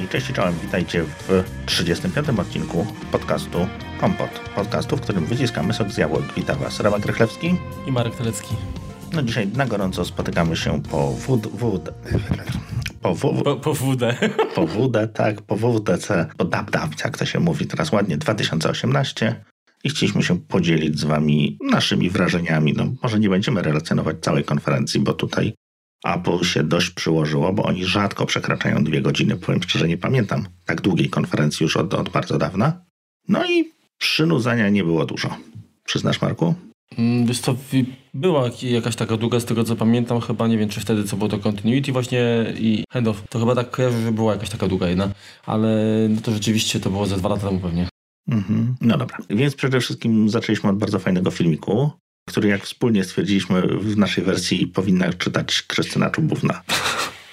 Hej, cześć i czołem, witajcie w 35. odcinku podcastu Kompot. Podcastu, w którym wyciskamy sok z jabłek. Witam Was Rama Krychlewski i Marek Telecki. No dzisiaj na gorąco spotykamy się po wód... wód po, w, po, po WD. Po WD, tak, po WDC, po DAP-DAP, jak to się mówi teraz ładnie, 2018 i chcieliśmy się podzielić z Wami naszymi wrażeniami. No, może nie będziemy relacjonować całej konferencji, bo tutaj Apple się dość przyłożyło, bo oni rzadko przekraczają dwie godziny. Powiem szczerze, nie pamiętam tak długiej konferencji już od, od bardzo dawna. No i przynudzania nie było dużo. Przyznasz, Marku? Mm, wiesz co, była jakaś taka długa, z tego co pamiętam, chyba nie wiem, czy wtedy co było to continuity właśnie i handoff. To chyba tak kojarzę, że była jakaś taka długa jedna, ale no to rzeczywiście to było ze dwa lata temu pewnie. Mhm. No dobra, więc przede wszystkim zaczęliśmy od bardzo fajnego filmiku, który jak wspólnie stwierdziliśmy w naszej wersji powinna czytać Krystyna Czubówna.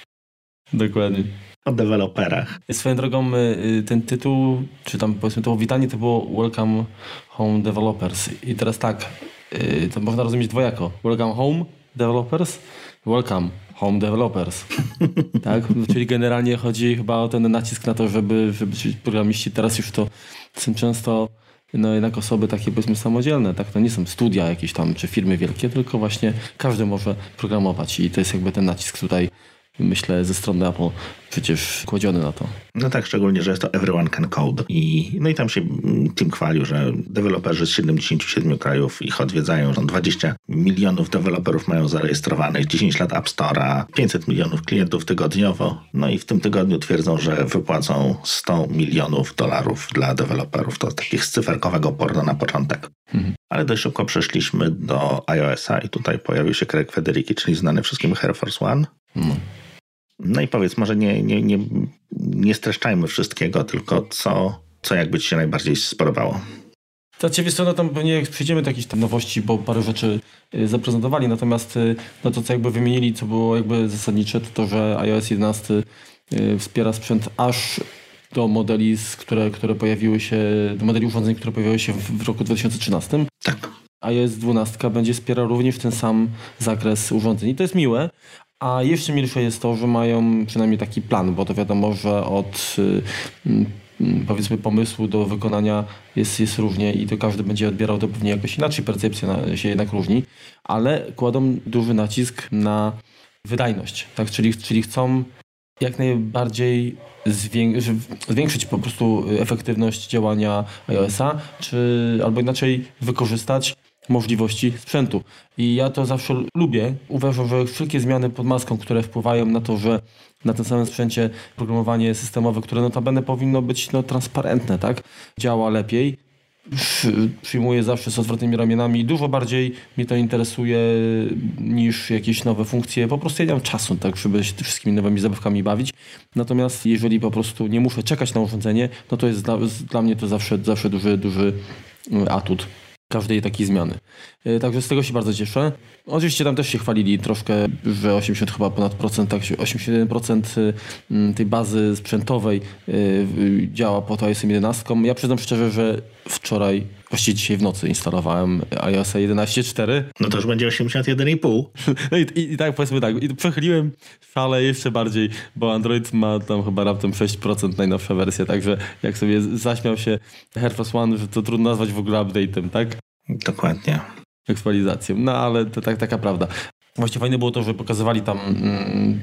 Dokładnie. O deweloperach. Swoją drogą y, ten tytuł, czy tam powiedzmy to powitanie to było Welcome Home Developers. I teraz tak, y, to można rozumieć dwojako. Welcome Home Developers, Welcome Home Developers. tak? Czyli generalnie chodzi chyba o ten nacisk na to, żeby, żeby programiści teraz już to są często no jednak osoby takie powiedzmy samodzielne, tak? To nie są studia jakieś tam, czy firmy wielkie, tylko właśnie każdy może programować i to jest jakby ten nacisk tutaj myślę, ze strony Apple przecież kładziony na to. No tak, szczególnie, że jest to everyone can code. I, no i tam się tym chwalił, że deweloperzy z 77 krajów ich odwiedzają, że 20 milionów deweloperów mają zarejestrowanych, 10 lat App Store'a, 500 milionów klientów tygodniowo. No i w tym tygodniu twierdzą, że wypłacą 100 milionów dolarów dla deweloperów. To takich z cyferkowego porno na początek. Mhm. Ale dość szybko przeszliśmy do iOS-a i tutaj pojawił się Craig Federiki, czyli znany wszystkim Air Force One. No. No i powiedz, może nie, nie, nie, nie streszczajmy wszystkiego, tylko co, co jakby ci się najbardziej spodobało? To ciebie strona tam pewnie przejdziemy do jakichś tam nowości, bo parę rzeczy y, zaprezentowali, natomiast y, no to co jakby wymienili, co było jakby zasadnicze, to to, że iOS 11 y, wspiera sprzęt aż do modeli, które, które pojawiły się, do modeli urządzeń, które pojawiły się w, w roku 2013. Tak. iOS 12 będzie wspierał również ten sam zakres urządzeń. I to jest miłe, a jeszcze milsze jest to, że mają przynajmniej taki plan, bo to wiadomo, że od y, mm, powiedzmy pomysłu do wykonania jest, jest różnie i to każdy będzie odbierał to pewnie jakoś inaczej, percepcja się jednak różni, ale kładą duży nacisk na wydajność, tak? czyli, czyli chcą jak najbardziej zwiększyć po prostu efektywność działania iOS-a, czy albo inaczej wykorzystać możliwości sprzętu. I ja to zawsze lubię. Uważam, że wszelkie zmiany pod maską, które wpływają na to, że na tym samym sprzęcie programowanie systemowe, które notabene powinno być no, transparentne, tak? działa lepiej, przyjmuję zawsze z odwrotnymi ramionami. Dużo bardziej mnie to interesuje niż jakieś nowe funkcje. Po prostu ja nie mam czasu, tak, żeby się wszystkimi nowymi zabawkami bawić. Natomiast jeżeli po prostu nie muszę czekać na urządzenie, no to jest dla, dla mnie to zawsze, zawsze duży, duży atut każdej takiej zmiany. E, także z tego się bardzo cieszę. Oczywiście tam też się chwalili troszkę, że 80 chyba ponad procent, tak, 81% e, tej bazy sprzętowej e, działa pod iOS 11. Ja przyznam szczerze, że wczoraj, właściwie dzisiaj w nocy instalowałem iOS 11.4. No to już będzie 81,5. No i, i, i, tak powiedzmy tak, i przechyliłem szale jeszcze bardziej, bo Android ma tam chyba raptem 6% najnowsza wersja, także jak sobie zaśmiał się Air Force One, że to trudno nazwać w ogóle update'em, tak? Dokładnie. Aktualizacją. No ale to tak, taka prawda. Właściwie fajne było to, że pokazywali tam, mm,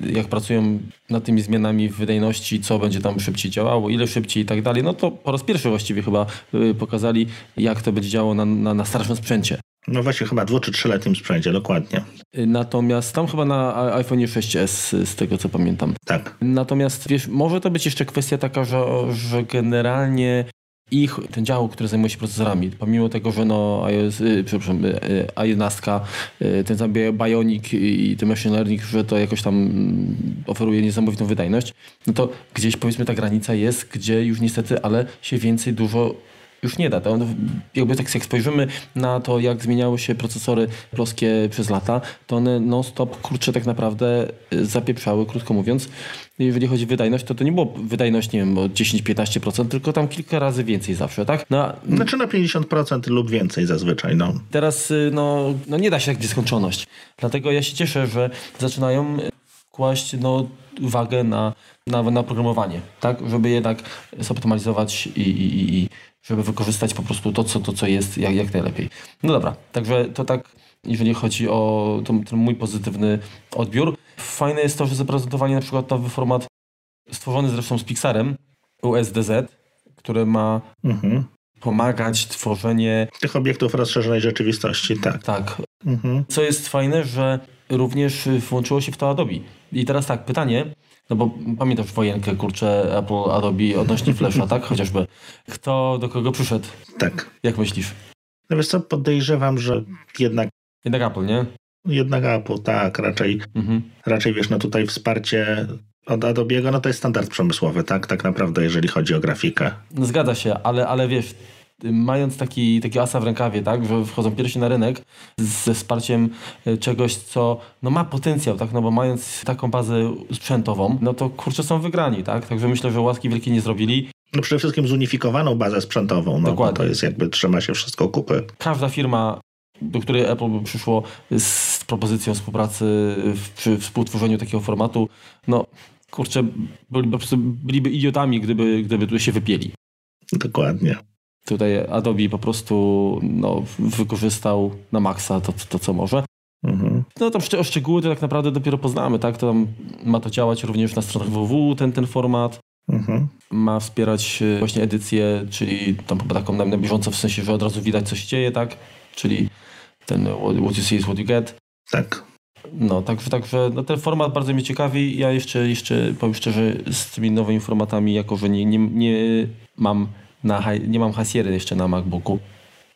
jak pracują nad tymi zmianami w wydajności, co będzie tam szybciej działało, ile szybciej i tak dalej. No to po raz pierwszy właściwie chyba y, pokazali, jak to będzie działało na, na, na starszym sprzęcie. No właśnie chyba dwu czy trzyletnim sprzęcie, dokładnie. Y, natomiast tam chyba na iPhone 6s, z tego co pamiętam. Tak. Natomiast wiesz, może to być jeszcze kwestia taka, że, że generalnie ich, ten dział, który zajmuje się procesorami, pomimo tego, że no iOS, y, przepraszam, y, y, A11, y, ten sam Bionic i ten Machine Learning, że to jakoś tam mm, oferuje niesamowitą wydajność, no to gdzieś powiedzmy ta granica jest, gdzie już niestety, ale się więcej dużo już nie da. To jakby tak jak spojrzymy na to, jak zmieniały się procesory polskie przez lata, to one non-stop, kurczę, tak naprawdę y, zapieprzały, krótko mówiąc. Jeżeli chodzi o wydajność, to to nie było wydajność, nie wiem, o 10-15%, tylko tam kilka razy więcej zawsze, tak? No, znaczy na 50% lub więcej zazwyczaj, no. Teraz, y, no, no nie da się tak w nieskończoność. Dlatego ja się cieszę, że zaczynają kłaść no, uwagę na, na, na programowanie, tak? Żeby jednak zoptymalizować i, i, i żeby wykorzystać po prostu to, co, to, co jest jak, jak najlepiej. No dobra, także to tak, jeżeli chodzi o ten, ten mój pozytywny odbiór. Fajne jest to, że zaprezentowali na przykład nowy format stworzony zresztą z Pixarem, USDZ, który ma Mhm. pomagać tworzenie Tych obiektów rozszerzonej rzeczywistości, tak. tak, Mhm. Co jest fajne, że również włączyło się w to Adobe. I teraz tak, pytanie, no bo pamiętasz wojenkę, kurczę, Apple, Adobe odnośnie Flasha, tak? Chociażby. Kto do kogo przyszedł? Tak. Jak myślisz? No wiesz co, podejrzewam, że jednak, Jednak Apple, nie? jednak Apple, tak, raczej, Mhm. raczej wiesz, no tutaj wsparcie od Adobe'ego, no to jest standard przemysłowy, tak, tak naprawdę, jeżeli chodzi o grafikę. Zgadza się, ale, ale wiesz, mając taki, taki asa w rękawie, tak, że wchodzą pierwsi na rynek ze wsparciem y, czegoś, co no, ma potencjał, tak, no bo mając taką bazę sprzętową, no to kurczę są wygrani, tak, także myślę, że łaski wielkiej nie zrobili. No przede wszystkim zunifikowaną bazę sprzętową, no Dokładnie. to jest jakby, trzyma się wszystko kupy. każda firma, do której Apple by przyszło z propozycją współpracy w, przy współtworzeniu takiego formatu, no kurczę, byliby, byliby idiotami, gdyby, gdyby tu się wypieli. Dokładnie. Tutaj Adobe po prostu no, wykorzystał na maksa to, to, co może. Mhm. No tam o szczegóły to tak naprawdę dopiero poznamy, tak? To tam ma to działać również na stronach www, ten, ten format. Mhm. Ma wspierać e, właśnie edycję, czyli tam chyba taką na, na bieżąco, w sensie, że od razu widać, co się dzieje, tak? Czyli ten what what you see is what you get. Tak. No, także, także no, ten format bardzo mnie ciekawi. Ja jeszcze, jeszcze powiem szczerze, z tymi nowymi formatami, jako że nie, nie, nie mam na, nie mam hasiery jeszcze na MacBooku,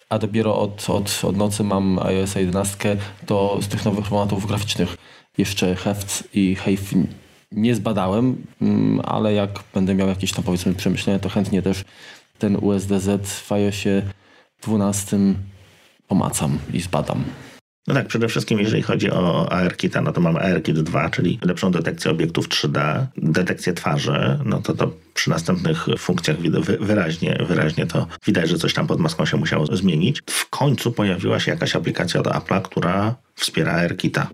a dopiero od, od, od nocy mam iOS 11, to z tych nowych formatów graficznych jeszcze Hefts i Hive nie zbadałem, mm, ale jak będę miał jakieś tam powiedzmy przemyślenia, to chętnie też ten USDZ w iOSie 12 pomacam i zbadam. No tak, przede wszystkim jeżeli chodzi o ARKit, no to mamy ARKit 2, czyli lepszą detekcję obiektów 3D, detekcję twarzy, no to to przy następnych funkcjach wyraźnie, wyraźnie to widać, że coś tam pod maską się musiało zmienić. W końcu pojawiła się jakaś aplikacja od Apple'a, która wspiera ARKita,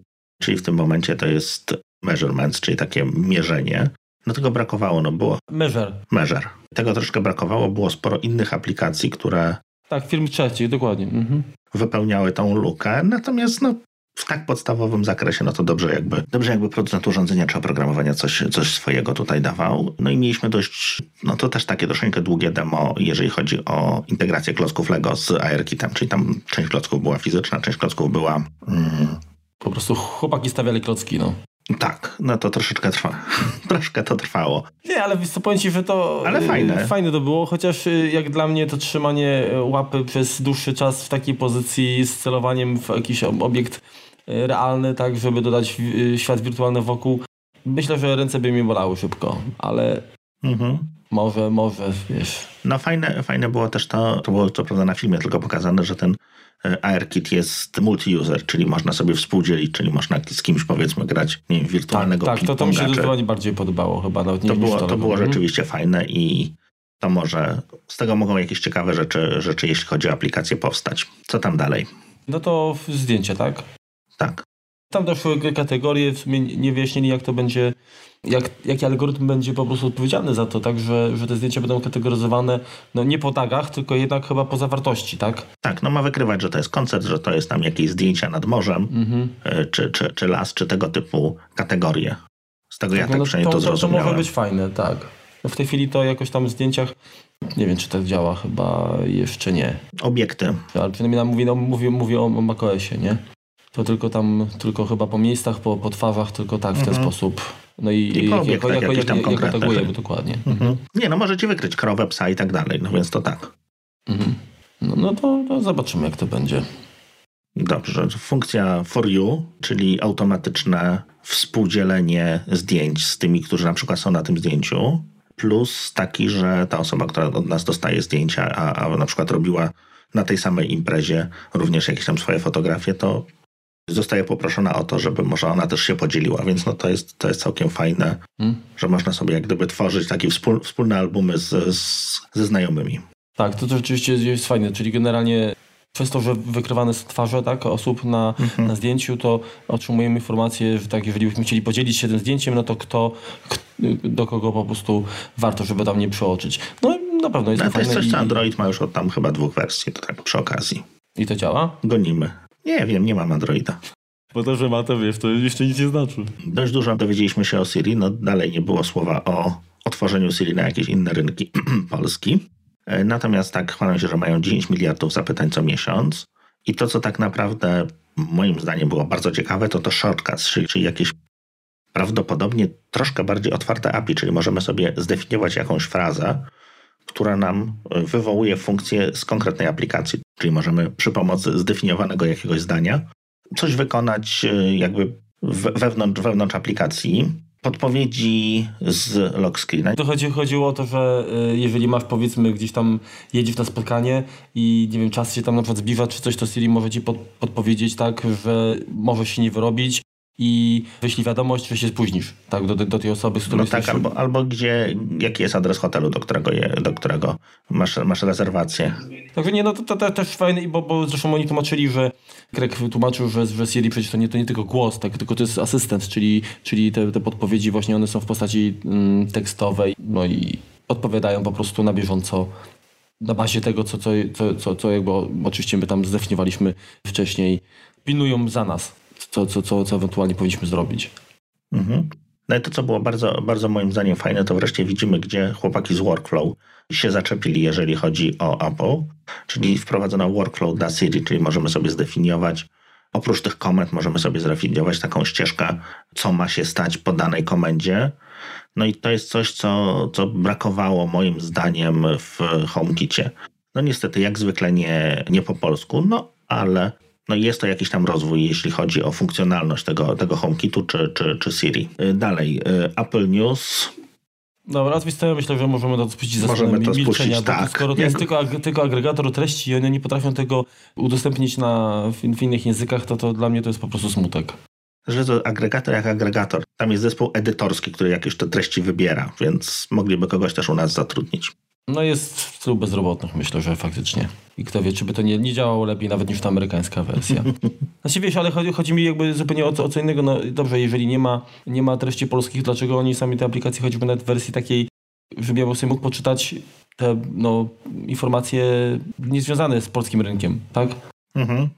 czyli w tym momencie to jest measurements, czyli takie mierzenie. No tego brakowało, no było Measure. measure. Tego troszkę brakowało, było sporo innych aplikacji, które Tak, firm trzecich, dokładnie. Mhm. wypełniały tą lukę, natomiast no, w tak podstawowym zakresie, no to dobrze jakby, dobrze jakby producent urządzenia czy oprogramowania coś, coś swojego tutaj dawał. No i mieliśmy dość, no to też takie troszeczkę długie demo, jeżeli chodzi o integrację klocków Lego z ARKitem, czyli tam część klocków była fizyczna, część klocków była... Mm, Po prostu chłopaki stawiali klocki, no. Tak, no to troszeczkę trwa. troszkę to trwało. Nie, ale wiesz co, powiem ci, że to... Ale fajne. y, Fajne to było, chociaż y, jak dla mnie to trzymanie y, łapy przez dłuższy czas w takiej pozycji z celowaniem w jakiś ob- obiekt realny, tak, żeby dodać świat wirtualny wokół, myślę, że ręce by mi bolały szybko, ale Mhm. może, może, wiesz... No fajne, fajne było też to, to było co prawda na filmie tylko pokazane, że ten ARKit jest multi-user, czyli można sobie współdzielić, czyli można z kimś powiedzmy grać, nie wiem, Tak, wirtualnego tak, to, to mi się zdecydowanie bardziej podobało chyba, nawet nie To było, to było rzeczywiście fajne i to może z tego mogą jakieś ciekawe rzeczy, rzeczy, jeśli chodzi o aplikację, powstać. Co tam dalej? No to zdjęcie, tak? Tak. Tam doszły kategorie, w sumie nie wyjaśnili jak to będzie, jak, jaki algorytm będzie po prostu odpowiedzialny za to, tak, że, że te zdjęcia będą kategoryzowane no nie po tagach, tylko jednak chyba po zawartości, tak? Tak, no ma wykrywać, że to jest koncert, że to jest tam jakieś zdjęcia nad morzem, Mhm. e, czy, czy, czy las, czy tego typu kategorie. Z tego ja tak no, przynajmniej to, to, to, to zrozumiałem. może być fajne, tak. No w tej chwili to jakoś tam w zdjęciach, nie wiem czy tak działa, chyba jeszcze nie. Obiekty. Ale przynajmniej nam mówi, no, mówię, mówię o, o macOSie, nie? To tylko tam, tylko chyba po miejscach, po, po twarzach, tylko tak w ten Mhm. sposób. No i, I po jak, obiektach jako, jakichś jak, tam jak, jak tagujemy dokładnie. Mhm. Nie, no możecie wykryć krowę, psa i tak dalej, no więc to tak. Mhm. No, no to, to zobaczymy, jak to będzie. Dobrze. Funkcja for you, czyli automatyczne współdzielenie zdjęć z tymi, którzy na przykład są na tym zdjęciu, plus taki, że ta osoba, która od nas dostaje zdjęcia, a, a na przykład robiła na tej samej imprezie również jakieś tam swoje fotografie, to zostaje poproszona o to, żeby może ona też się podzieliła, więc no to jest, to jest całkiem fajne, Hmm? że można sobie jak gdyby tworzyć takie wspól, wspólne albumy z, z, ze znajomymi. Tak, to, to rzeczywiście jest, jest fajne, czyli generalnie przez to, że wykrywane są twarze tak, osób na, Mhm. na zdjęciu, to otrzymujemy informację, że tak, jeżeli byśmy chcieli podzielić się tym zdjęciem, no to kto, do kogo po prostu warto, żeby tam nie przeoczyć. No i na pewno jest No, to jest fajne coś, co Android ma już od tam chyba dwóch wersji, to tak przy okazji. i to działa. Gonimy. Nie wiem, nie mam Androida. Bo to, że ma to, wiesz, to jeszcze nic nie znaczy. Dość dużo dowiedzieliśmy się o Siri, no dalej nie było słowa o otworzeniu Siri na jakieś inne rynki Polski. E, Natomiast tak chwalą się, że mają 10 miliardów zapytań co miesiąc. I to, co tak naprawdę moim zdaniem było bardzo ciekawe, to to shortcuts, czyli, czyli jakieś prawdopodobnie troszkę bardziej otwarte API, czyli możemy sobie zdefiniować jakąś frazę, która nam e, wywołuje funkcję z konkretnej aplikacji. Czyli możemy przy pomocy zdefiniowanego jakiegoś zdania coś wykonać e, jakby we- wewnątrz, wewnątrz aplikacji. Podpowiedzi z lock screena. To chodzi, chodziło o to, że y, jeżeli masz powiedzmy gdzieś tam jedziesz na spotkanie i nie wiem, czas się tam na przykład zbliża czy coś, to Siri może ci pod, podpowiedzieć tak, że możesz się nie wyrobić i wyślij wiadomość, że się spóźnisz tak, do, do tej osoby, z którą No tak, albo, albo gdzie, jaki jest adres hotelu, do którego, je, do którego masz, masz rezerwację. Także nie, no to, to, to też fajne, bo, bo zresztą oni tłumaczyli, że Greg wytłumaczył, że, że Siri przecież to nie, to nie tylko głos, tak, tylko to jest asystent, czyli, czyli te, te podpowiedzi właśnie one są w postaci mm, tekstowej, no i odpowiadają po prostu na bieżąco na bazie tego, co, co, co, co, co jakby oczywiście my tam zdefiniowaliśmy wcześniej, pilnują za nas, co, co, co, co ewentualnie powinniśmy zrobić. Mhm. No i to, co było bardzo, bardzo moim zdaniem fajne, to wreszcie widzimy, gdzie chłopaki z Workflow się zaczepili, jeżeli chodzi o Apple, czyli wprowadzono Workflow dla Siri, czyli możemy sobie zdefiniować, oprócz tych komend możemy sobie zdefiniować taką ścieżkę, co ma się stać po danej komendzie. No i to jest coś, co, co brakowało moim zdaniem w HomeKicie. No niestety, jak zwykle nie, nie po polsku, no ale no jest to jakiś tam rozwój, jeśli chodzi o funkcjonalność tego, tego HomeKitu czy, czy, czy Siri. Y, Dalej, y, Apple News. Dobra, ja myślę, że możemy to spuścić za Możemy to milczenia, spuścić, tak. skoro to jest Jak- tylko, ag- tylko agregator treści i one nie potrafią tego udostępnić na, w, w innych językach, to, to dla mnie to jest po prostu smutek. Że to agregator jak agregator. Tam jest zespół edytorski, który jakieś te treści wybiera, więc mogliby kogoś też u nas zatrudnić. No jest w tylu bezrobotnych, myślę, że faktycznie. I kto wie, czy by to nie, nie działało lepiej nawet niż ta amerykańska wersja. Znaczy wiesz, ale chodzi, chodzi mi jakby zupełnie o co, o co innego. No dobrze, jeżeli nie ma, nie ma treści polskich, dlaczego oni sami te aplikacje choćby nawet w wersji takiej, żeby ja po sobie mógł poczytać te no, informacje niezwiązane z polskim rynkiem, tak? Mhm.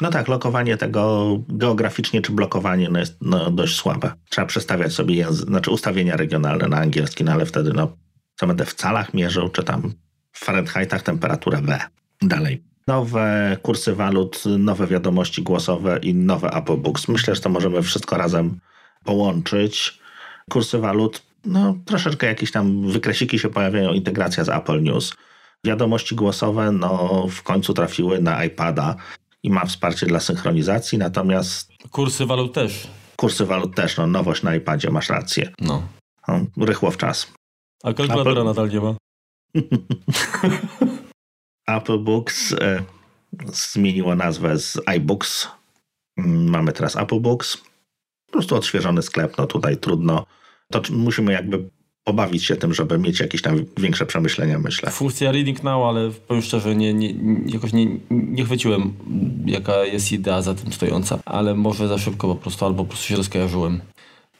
No tak, lokowanie tego geograficznie czy blokowanie no jest no, dość słabe. Trzeba przestawiać sobie język, znaczy ustawienia regionalne na angielski, no ale wtedy no, co będę w calach mierzył, czy tam w Fahrenheitach temperaturę W. Dalej. Nowe kursy walut, nowe wiadomości głosowe i nowe Apple Books. Myślę, że to możemy wszystko razem połączyć. Kursy walut, no troszeczkę jakieś tam wykresiki się pojawiają, integracja z Apple News. Wiadomości głosowe, no w końcu trafiły na iPada i ma wsparcie dla synchronizacji, natomiast Kursy walut też. kursy walut też, no nowość na iPadzie, masz rację. No. No, rychło w czas. A kalkulatora Apple- nadal nie ma. Apple Books e, zmieniło nazwę z iBooks. Mamy teraz Apple Books. Po prostu odświeżony sklep, no tutaj trudno. To musimy jakby pobawić się tym, żeby mieć jakieś tam większe przemyślenia, myślę. Funkcja Reading Now, ale powiem szczerze, nie, nie, nie- jakoś nie, nie chwyciłem, jaka jest idea za tym stojąca. Ale może za szybko po prostu, albo po prostu się rozkojarzyłem.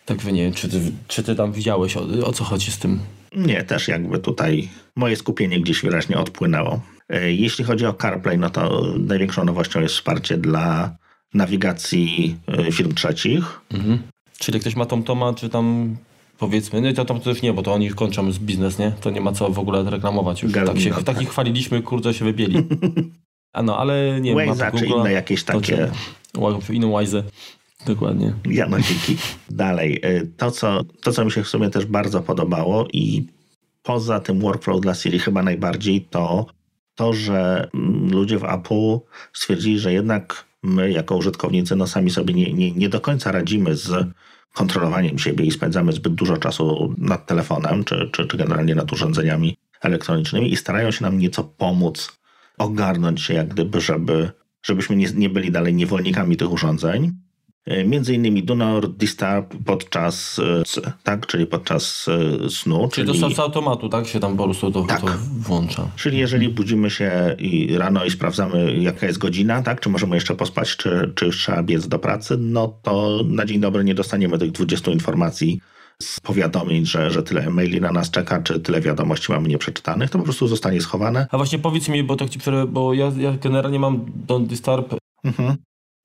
Także nie wiem, czy ty, czy ty tam widziałeś, o, o co chodzi z tym. Nie, też jakby tutaj moje skupienie gdzieś wyraźnie odpłynęło. E, Jeśli chodzi o CarPlay, no to największą nowością jest wsparcie dla nawigacji e, firm trzecich. Mhm. Czyli ktoś ma TomToma, czy tam powiedzmy, no to, to, to już nie, bo to oni kończą z biznes, nie? To nie ma co w ogóle reklamować już. Gal- Tak się, no tak. takich chwaliliśmy, kurde, się wybieli. A no, ale nie wiem, Waze'a czy inne jakieś to takie czy- Inną Wise'ę. Dokładnie. Janociki. Dalej, y, to co, to co mi się w sumie też bardzo podobało i poza tym workflow dla Siri chyba najbardziej to to, że mm, ludzie w Apple stwierdzili, że jednak my jako użytkownicy no sami sobie nie, nie, nie do końca radzimy z kontrolowaniem siebie i spędzamy zbyt dużo czasu nad telefonem czy, czy, czy generalnie nad urządzeniami elektronicznymi i starają się nam nieco pomóc ogarnąć się jak gdyby, żeby, żebyśmy nie, nie byli dalej niewolnikami tych urządzeń. E, między innymi do not disturb podczas, e, tak, czyli podczas e, snu. Czyli, czyli to z automatu, tak, się tam po prostu to, tak. to włącza. Czyli jeżeli budzimy się i rano i sprawdzamy jaka jest godzina, tak, czy możemy jeszcze pospać, czy, czy już trzeba biec do pracy, no to na dzień dobry nie dostaniemy tych 20 informacji z powiadomień, że, że tyle maili na nas czeka, czy tyle wiadomości mamy nieprzeczytanych, to po prostu zostanie schowane. A właśnie powiedz mi, bo tak ci bo ja, ja generalnie mam Don't Disturb mhm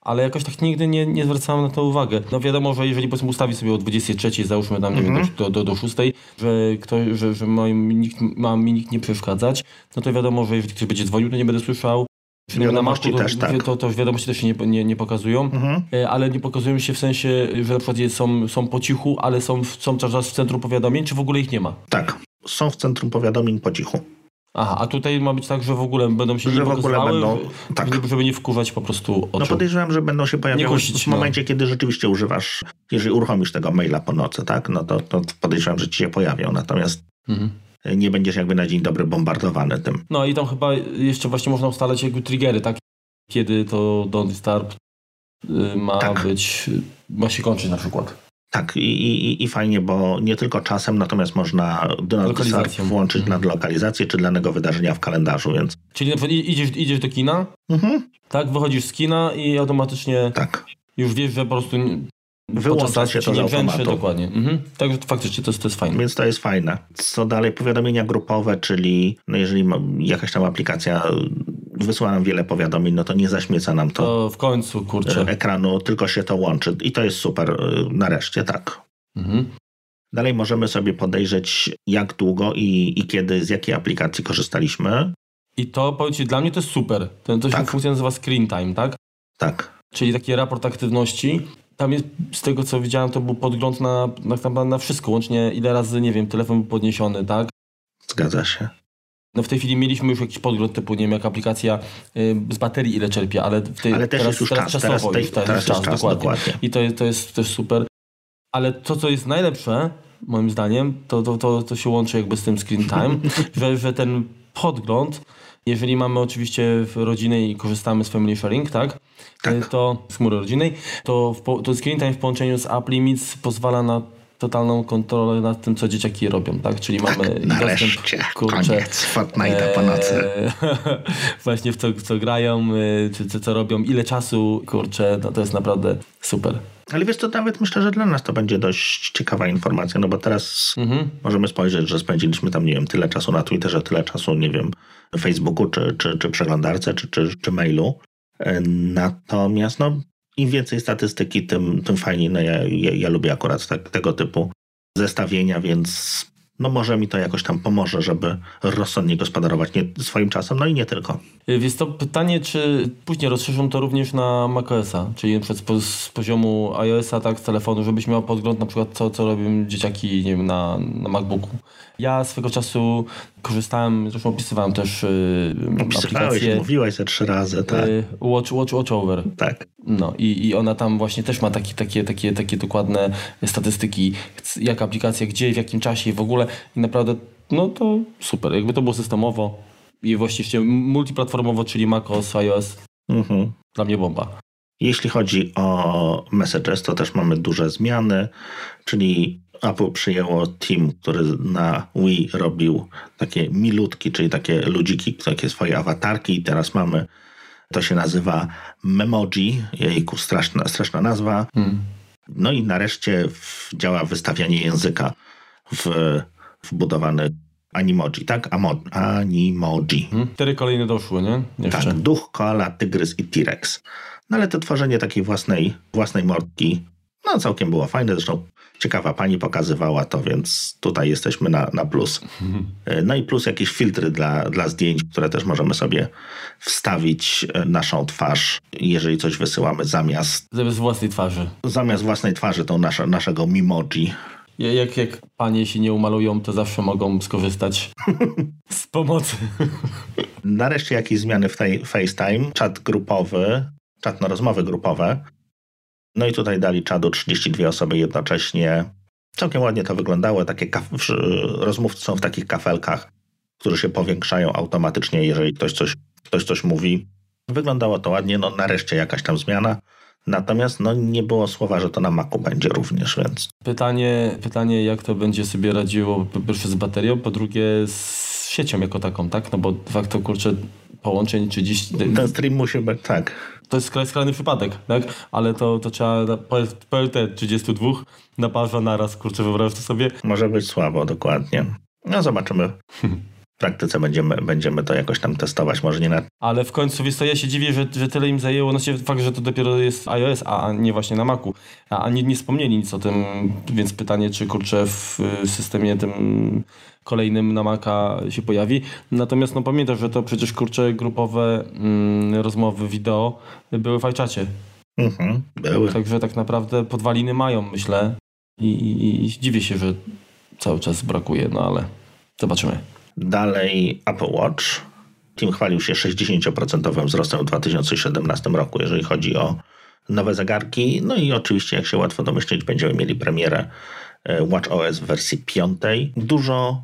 ale jakoś tak nigdy nie, nie zwracałem na to uwagę. No wiadomo, że jeżeli powiedzmy ustawi sobie o 23, załóżmy tam, nie wiem, mhm. do, do, do 6, że, ktoś, że, że ma, mi nikt, ma mi nikt nie przeszkadzać, no to wiadomo, że jeżeli ktoś będzie dzwonił, to nie będę słyszał. Wiadomości na Macu, też, to, tak. To, to, wiadomości też się nie, nie, nie pokazują, mhm. E, ale nie pokazują się w sensie, że na przykład są, są po cichu, ale są, są cały czas w centrum powiadomień, czy w ogóle ich nie ma? Tak, są w centrum powiadomień po cichu. Aha, a tutaj ma być tak, że w ogóle będą się że nie w ogóle będą, tak. żeby nie wkurzać po prostu oczu. No podejrzewam, że będą się pojawiały w no. momencie, no. kiedy rzeczywiście używasz, jeżeli uruchomisz tego maila po nocy, tak, no to, to podejrzewam, że ci się pojawią, natomiast mhm. nie będziesz jakby na dzień dobry bombardowany tym. No i tam chyba jeszcze właśnie można ustalać jakby triggery, tak, kiedy to Don't Start y, ma tak. być, ma się kończyć na przykład. Tak, i, i, i fajnie, bo nie tylko czasem, natomiast można Donald włączyć mhm. na lokalizację czy danego wydarzenia w kalendarzu, więc... Czyli na przykład idziesz, idziesz do kina, mhm. tak, wychodzisz z kina i automatycznie tak. już wiesz, że po prostu Wyłącza się to z automatu. dokładnie. Mhm. Także faktycznie to, to jest fajne. Więc to jest fajne. Co dalej? Powiadomienia grupowe, czyli no jeżeli jakaś tam aplikacja wysyła nam wiele powiadomień, no to nie zaśmieca nam to, to w końcu, kurczę. ekranu, tylko się to łączy. I to jest super. Y, nareszcie tak. Mhm. Dalej możemy sobie podejrzeć, jak długo i, i kiedy, z jakiej aplikacji korzystaliśmy. I to, powiem Ci, dla mnie to jest super. Ten, to się tak. funkcja nazywa Screen Time, tak? Tak. Czyli taki raport aktywności tam jest, z tego co widziałem, to był podgląd na, na, na wszystko, łącznie ile razy, nie wiem, telefon był podniesiony, tak? Zgadza się. No w tej chwili mieliśmy już jakiś podgląd typu, nie wiem, jak aplikacja y, z baterii ile czerpie, ale, w tej, ale teraz, jest już teraz czas, czasowo teraz, tej, teraz, czas, czas, dokładnie. dokładnie. I to, to jest też super. Ale to, co jest najlepsze, moim zdaniem, to, to, to, to się łączy jakby z tym screen time, że, że ten podgląd jeżeli mamy oczywiście rodzinę i korzystamy z Family Sharing, tak? tak. To z chmury rodzinnej, to, w, to Screen Time w połączeniu z App Limits pozwala na totalną kontrolę nad tym, co dzieciaki robią, tak? Czyli tak, mamy nareszcie, dostęp, kurczę, koniec, Fortnite po nocy. E, właśnie w co, co grają, e, czy, czy co robią, ile czasu, kurczę, no to jest naprawdę super. Ale wiesz, to nawet myślę, że dla nas to będzie dość ciekawa informacja, no bo teraz mhm. możemy spojrzeć, że spędziliśmy tam, nie wiem, tyle czasu na Twitterze, tyle czasu, nie wiem, Facebooku, czy, czy, czy przeglądarce, czy, czy, czy mailu. E, natomiast, no, im więcej statystyki, tym, tym fajniej. No ja, ja, ja lubię akurat tak, tego typu zestawienia, więc no może mi to jakoś tam pomoże, żeby rozsądnie gospodarować nie, swoim czasem, no i nie tylko. Więc to pytanie, czy później rozszerzą to również na macOSa, czyli na z, poziomu iOSa, tak, z telefonu, żebyś miał podgląd na przykład co, co robią dzieciaki, nie wiem, na, na MacBooku. Ja swego czasu korzystałem, zresztą opisywałem też yy, aplikację. mówiłeś ze trzy razy, tak. Yy, Watch, Watch, Watch Over. Tak. No i, i ona tam właśnie też ma taki, takie, takie, takie dokładne statystyki, jak aplikacja, gdzie, w jakim czasie i w ogóle. I naprawdę, no to super. Jakby to było systemowo i właściwie multiplatformowo, czyli macOS, iOS, mhm. dla mnie bomba. Jeśli chodzi o Messages, to też mamy duże zmiany, czyli Apple przyjęło team, który na Wii robił takie milutki, czyli takie ludziki, takie swoje awatarki i teraz mamy, to się nazywa Memoji, jejku, straszna, straszna nazwa. Hmm. No i nareszcie działa wystawianie języka w wbudowany Animoji, tak? Amo, animoji. Hmm. Cztery kolejne doszły, nie? Jeszcze. Tak, duch, koala, tygrys i T-Rex. No ale to tworzenie takiej własnej, własnej mordki, no całkiem było fajne. Zresztą ciekawa pani pokazywała to, więc tutaj jesteśmy na, na plus. E, no i plus jakieś filtry dla, dla zdjęć, które też możemy sobie wstawić e, naszą twarz, jeżeli coś wysyłamy zamiast... Zamiast własnej twarzy. Zamiast własnej twarzy, to nasze, naszego Mimoji. Jak, jak panie się nie umalują, to zawsze mogą skorzystać z pomocy. Nareszcie jakieś zmiany w tej FaceTime. Czat grupowy, czat na rozmowy grupowe. No i tutaj dali czadu 32 osoby jednocześnie. Całkiem ładnie to wyglądało. Takie kaf- rozmówcy są w takich kafelkach, które się powiększają automatycznie, jeżeli ktoś coś, ktoś coś mówi. Wyglądało to ładnie, no nareszcie jakaś tam zmiana. Natomiast no, nie było słowa, że to na Macu będzie również, więc. Pytanie, pytanie, jak to będzie sobie radziło po pierwsze z baterią, po drugie z siecią jako taką, tak? No bo de facto kurczę połączeń 30. Ten stream musi być tak. To jest skrajny przypadek, tak? Ale to, to trzeba PLT 32 na parze naraz, kurczę, wyobraź to sobie. Może być słabo, dokładnie. No zobaczymy. W praktyce będziemy, będziemy to jakoś tam testować, może nie na... Ale w końcu, wiesz co, ja się dziwię, że, że tyle im zajęło, no się fakt, że to dopiero jest iOS, a nie właśnie na Macu, a, a nie, nie wspomnieli nic o tym, więc pytanie, czy kurczę w systemie tym kolejnym na Maca się pojawi. Natomiast no pamiętaj, że to przecież kurczę grupowe mm, rozmowy wideo były w iChacie. Mhm, były. Także tak naprawdę podwaliny mają, myślę. I, i, I dziwię się, że cały czas brakuje, no ale zobaczymy. Dalej Apple Watch. Tim chwalił się 60% wzrostem w 2017 roku, jeżeli chodzi o nowe zegarki. No i oczywiście, jak się łatwo domyśleć, będziemy mieli premierę e, Watch OS w wersji piątej. Dużo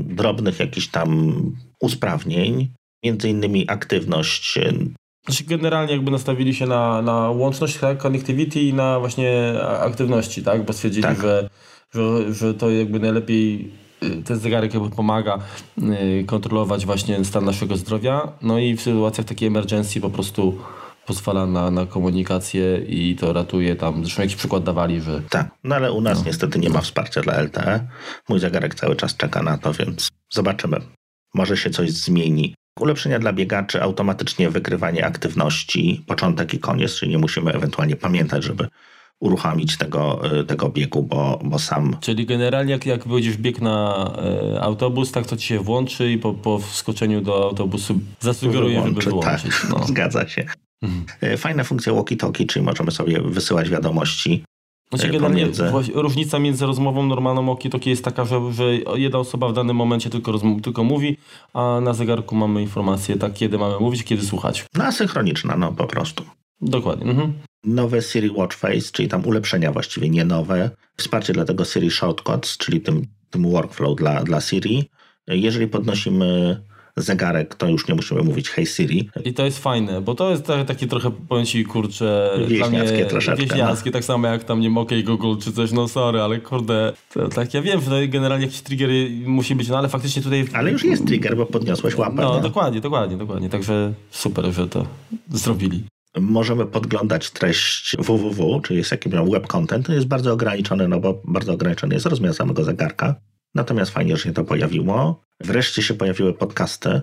drobnych jakichś tam usprawnień, między innymi aktywność. E, znaczy generalnie jakby nastawili się na, na łączność, tak, connectivity i na właśnie aktywności, tak, bo stwierdzili, tak. Że, że, że to jakby najlepiej Y, ten zegarek jakby pomaga y, kontrolować właśnie stan naszego zdrowia. No i w sytuacjach takiej emergencji po prostu pozwala na, na komunikację i to ratuje tam. Zresztą jakiś przykład dawali, że. Tak, no ale u nas no. niestety nie ma wsparcia dla LTE. Mój zegarek cały czas czeka na to, więc zobaczymy. Może się coś zmieni. Ulepszenia dla biegaczy, automatycznie wykrywanie aktywności, początek i koniec, czyli nie musimy ewentualnie pamiętać, żeby uruchomić tego, e, tego biegu, bo, bo sam... Czyli generalnie jak, jak będziesz bieg na e, autobus, tak to ci się włączy i po, po wskoczeniu do autobusu zasugeruje, żeby wyłączyć. Tak, no. zgadza się. Mhm. E, fajna funkcja walkie-talkie, czyli możemy sobie wysyłać wiadomości znaczy generalnie różnica między rozmową normalną walkie-talkie jest taka, że, że jedna osoba w danym momencie tylko, tylko mówi, a na zegarku mamy informację, tak kiedy mamy mówić, kiedy słuchać. No asynchroniczna, no po prostu. Dokładnie. Mhm nowe Siri Watch Face, czyli tam ulepszenia właściwie, nie nowe. Wsparcie dla tego Siri Shortcuts, czyli tym, tym workflow dla, dla Siri. Jeżeli podnosimy zegarek, to już nie musimy mówić Hey Siri. I to jest fajne, bo to jest takie trochę, powiem ci, kurczę, wieśniackie troszeczkę. Wieśniackie, no. tak samo jak tam, nie wiem, OK Google czy coś, no sorry, ale kurde, to, tak ja wiem, że generalnie jakiś trigger musi być, no ale faktycznie tutaj... Ale już jest trigger, bo podniosłeś łapę. No, no. dokładnie, dokładnie, dokładnie, także super, że to zrobili możemy podglądać treść www, czyli jest jakiś web content, to jest bardzo ograniczony, no bo bardzo ograniczony jest rozmiar samego zegarka. Natomiast fajnie, że się to pojawiło. Wreszcie się pojawiły podcasty.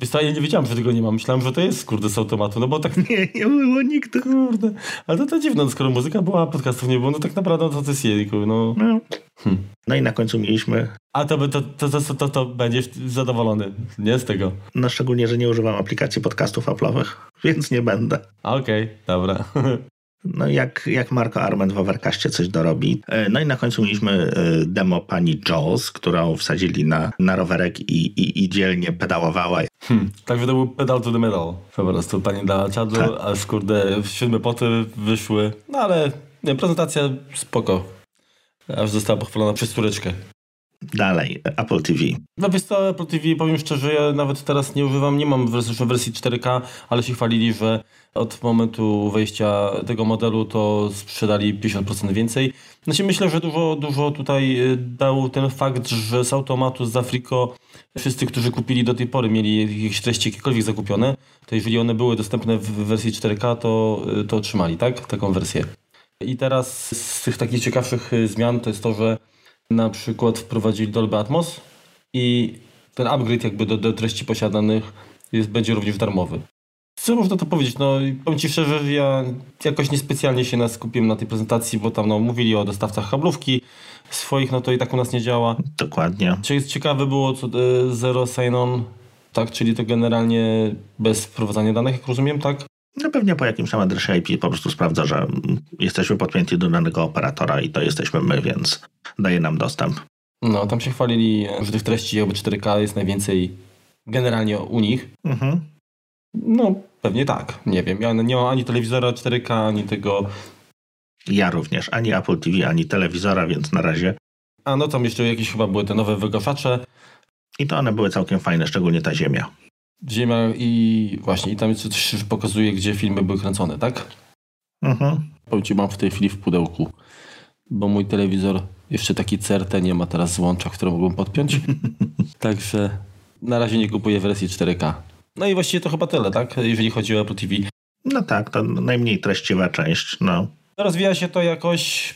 Wiesz ja nie wiedziałem, że tego nie ma. Myślałem, że to jest, kurde, z automatu, no bo tak... Nie, nie było nigdy. Kurde. Ale to, to dziwne, no skoro muzyka była, a podcastów nie było, no tak naprawdę to, to jest jejku, no. No. Hm. no i na końcu mieliśmy... A to, to, to, to, to, to będziesz zadowolony, nie z tego? No szczególnie, że nie używam aplikacji podcastów Apple'owych, więc nie będę. Okej, okay, dobra. No jak, jak Marco Arment w Overcastie coś dorobi. E, no i na końcu mieliśmy e, demo pani Jules, którą wsadzili na, na rowerek i, i, i dzielnie pedałowała. Hmm, także to był pedal to the metal. Po prostu pani dała czadu, tak. a skurde siódme poty wyszły. No ale nie, prezentacja spoko. Aż została pochwalona przez córeczkę. Dalej, Apple TV. No wiesz co, Apple TV, powiem szczerze, ja nawet teraz nie używam, nie mam w wersji 4K, ale się chwalili, że od momentu wejścia tego modelu to sprzedali 50% więcej. Znaczy myślę, że dużo, dużo tutaj y, dał ten fakt, że z automatu z Afriko wszyscy, którzy kupili do tej pory, mieli jakieś treści jakiekolwiek zakupione, to jeżeli one były dostępne w wersji 4K, to, y, to otrzymali, tak? Taką wersję. I teraz z tych takich ciekawszych y, zmian to jest to, że na przykład wprowadzili Dolby Atmos i ten upgrade jakby do, do treści posiadanych jest, będzie również darmowy. Co można to powiedzieć? No, powiem Ci szczerze, ja jakoś niespecjalnie się skupiłem na tej prezentacji, bo tam no, mówili o dostawcach kablówki swoich, no to i tak u nas nie działa. Dokładnie. Ciekawe było co e, Zero Sign-On, tak? Czyli to generalnie bez wprowadzania danych, jak rozumiem, tak? No pewnie po jakimś tam adresie IP po prostu sprawdza, że jesteśmy podpięci do danego operatora i to jesteśmy my, więc daje nam dostęp. No, tam się chwalili, że tych treści jakby 4K jest najwięcej generalnie u nich. Mhm. No, pewnie tak. Nie wiem. Ja nie mam ani telewizora 4K, ani tego. Ja również. Ani Apple TV, ani telewizora, więc na razie. A no tam jeszcze jakieś chyba były te nowe wygaszacze. I to one były całkiem fajne, szczególnie ta ziemia. Ziemia i właśnie, i tam coś pokazuje, gdzie filmy były kręcone, tak? Mhm. Powiem ci, mam w tej chwili w pudełku, bo mój telewizor jeszcze taki CRT nie ma teraz złącza, które mogłem podpiąć. Także na razie nie kupuję wersji 4K. No i właściwie to chyba tyle, tak? Jeżeli chodzi o Apple TV. No tak, to najmniej treściwa część. No. Rozwija się to jakoś,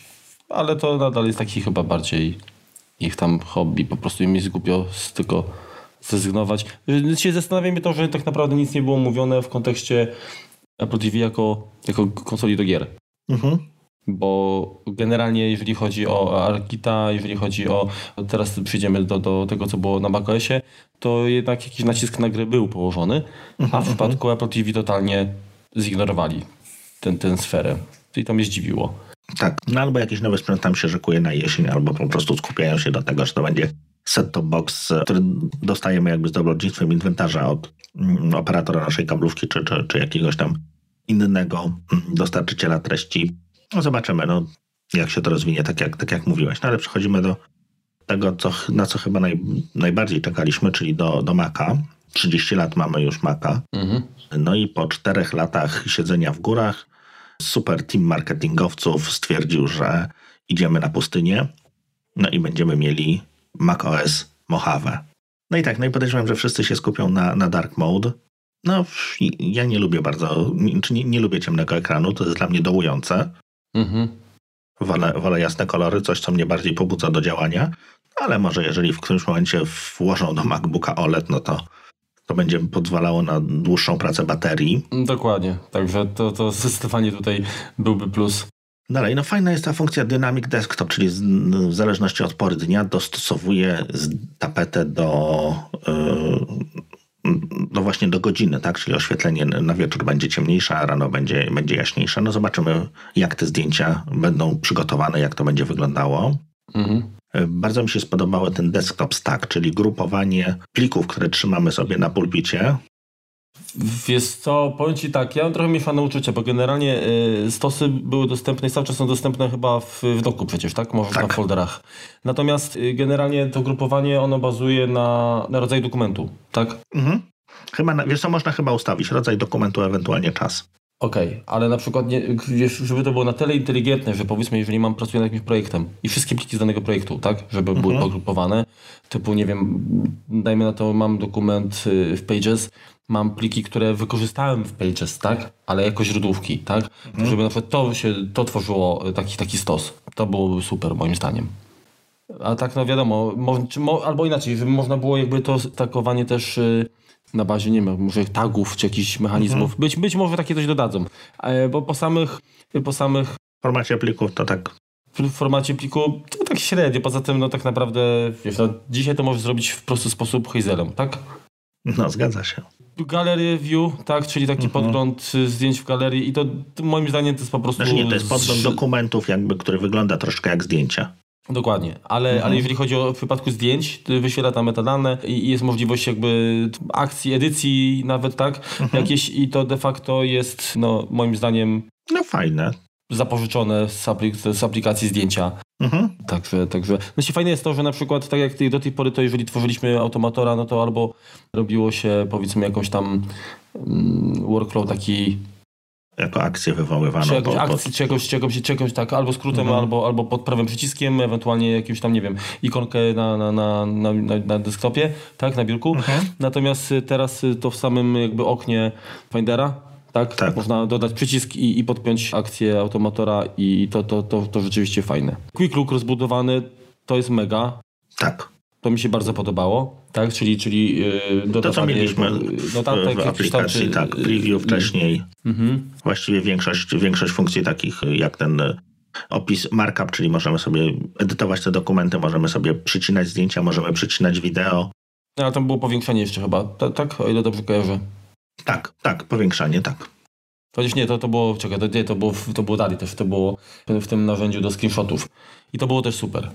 ale to nadal jest taki chyba bardziej ich tam hobby. Po prostu im jest głupio z tylko zrezygnować. Się zastanawia mnie to, że tak naprawdę nic nie było mówione w kontekście Apple TV jako, jako konsoli do gier. Mhm. Bo generalnie jeżeli chodzi o Arkita, jeżeli chodzi o, teraz przyjdziemy do, do tego, co było na macOSie, to jednak jakiś nacisk na gry był położony, a w przypadku Apple TV totalnie zignorowali tę tę sferę. I to mnie zdziwiło. Tak, no albo jakiś nowy sprzęt tam się szykuje na jesień, albo po prostu skupiają się do tego, że to będzie set-top box, który dostajemy jakby z dobrodziejstwem inwentarza od mm, operatora naszej kablówki, czy, czy, czy jakiegoś tam innego mm, dostarczyciela treści. No zobaczymy, no, jak się to rozwinie, tak jak, tak jak mówiłeś. No ale przechodzimy do tego, co, na co chyba naj, najbardziej czekaliśmy, czyli do, do Maca. 30 lat mamy już Maca. Mhm. No i po czterech latach siedzenia w górach, super team marketingowców stwierdził, że idziemy na pustynię, no i będziemy mieli macOS Mojave. No i tak, no i podejrzewam, że wszyscy się skupią na, na dark mode. No, ja nie lubię bardzo, czy nie, nie lubię ciemnego ekranu, to jest dla mnie dołujące. Mhm. Wolę, wolę jasne kolory, coś, co mnie bardziej pobudza do działania, ale może jeżeli w którymś momencie włożą do MacBooka OLED, no to, to będzie pozwalało na dłuższą pracę baterii. Dokładnie. Także to, to zdecydowanie tutaj byłby plus. Dalej, no fajna jest ta funkcja Dynamic Desktop, czyli z, w zależności od pory dnia dostosowuje tapetę do, yy, no właśnie do godziny, tak? Czyli oświetlenie na wieczór będzie ciemniejsze, a rano będzie, będzie jaśniejsze. No zobaczymy, jak te zdjęcia będą przygotowane, jak to będzie wyglądało. Mhm. Yy, Bardzo mi się spodobało ten desktop stack, czyli grupowanie plików, które trzymamy sobie na pulpicie. Wiesz co, powiem Ci tak, ja mam trochę mieszane uczucia, bo generalnie y, stosy były dostępne i cały czas są dostępne chyba w, w doku przecież, tak? Może Tak. na folderach. Natomiast y, generalnie to grupowanie, ono bazuje na, na rodzaju dokumentu, tak? Mhm. Chyba, na- wiesz co, można chyba ustawić rodzaj dokumentu, ewentualnie czas. Okej, ale na przykład, nie, żeby to było na tyle inteligentne, że powiedzmy, jeżeli mam pracuję nad jakimś projektem i wszystkie pliki z danego projektu, tak, żeby były Mhm. pogrupowane, typu, nie wiem, dajmy na to, mam dokument y, w Pages, mam pliki, które wykorzystałem w Pages, tak, ale jako źródłówki, tak, Mhm. żeby na przykład to się, to tworzyło y, taki, taki stos. To byłoby super, moim zdaniem. A tak, no wiadomo, mo, mo, albo inaczej, żeby można było jakby to stakowanie też y, na bazie, nie wiem, może tagów czy jakichś mechanizmów. Być, być może takie coś dodadzą. E, bo po samych, po samych W formacie plików to tak w formacie pliku to tak średnio. Poza tym, no tak naprawdę, wiesz, no, dzisiaj to możesz zrobić w prosty sposób Hazelem, tak? No, zgadza się. Galery view, tak, czyli taki Mhm. podgląd y, zdjęć w galerii i to, moim zdaniem to jest po prostu... Znaczy nie, to jest podgląd z- dokumentów, jakby, który wygląda troszkę jak zdjęcia. Dokładnie, ale, Mhm. ale jeżeli chodzi o w przypadku zdjęć, to wyświetla tam metadane i i jest możliwość jakby akcji, edycji nawet, tak, Mhm. jakieś i to de facto jest, no moim zdaniem No fajne. Zapożyczone z, aplik- z aplikacji zdjęcia. Mhm. Także, także. Znaczy fajne jest to, że na przykład tak jak do tej pory, to jeżeli tworzyliśmy automatora, no to albo robiło się powiedzmy jakąś tam mm, workflow taki, Jako akcję wywoływaną. czy jakąś po- po- akcji, czegoś, czegoś, czegoś tak, albo skrótem, Mhm. albo, albo pod prawym przyciskiem, ewentualnie jakimś tam, nie wiem, ikonkę na, na, na, na, na, desktopie, tak, na biurku. Mhm. Natomiast teraz to w samym jakby oknie Findera, tak, Tak. można dodać przycisk i, i podpiąć akcję automatora i to, to, to, to rzeczywiście fajne. Quick Look rozbudowany, to jest mega. Tak. To mi się bardzo podobało, tak? Czyli, czyli yy, To, co mieliśmy w, notatek, w tam, aplikacji, czy- tak, preview wcześniej. Mhm. Właściwie większość, większość funkcji takich jak ten e, opis markup, czyli możemy sobie edytować te dokumenty, możemy sobie przycinać zdjęcia, możemy przycinać wideo. No, Ale tam było powiększenie jeszcze chyba, Ta- tak? O ile dobrze kojarzę. Tak, tak, powiększanie, tak. Chociaż nie, to, to było, czekaj, to, nie, to było, to było dalej też, to było w tym narzędziu do screenshotów. I to było też super.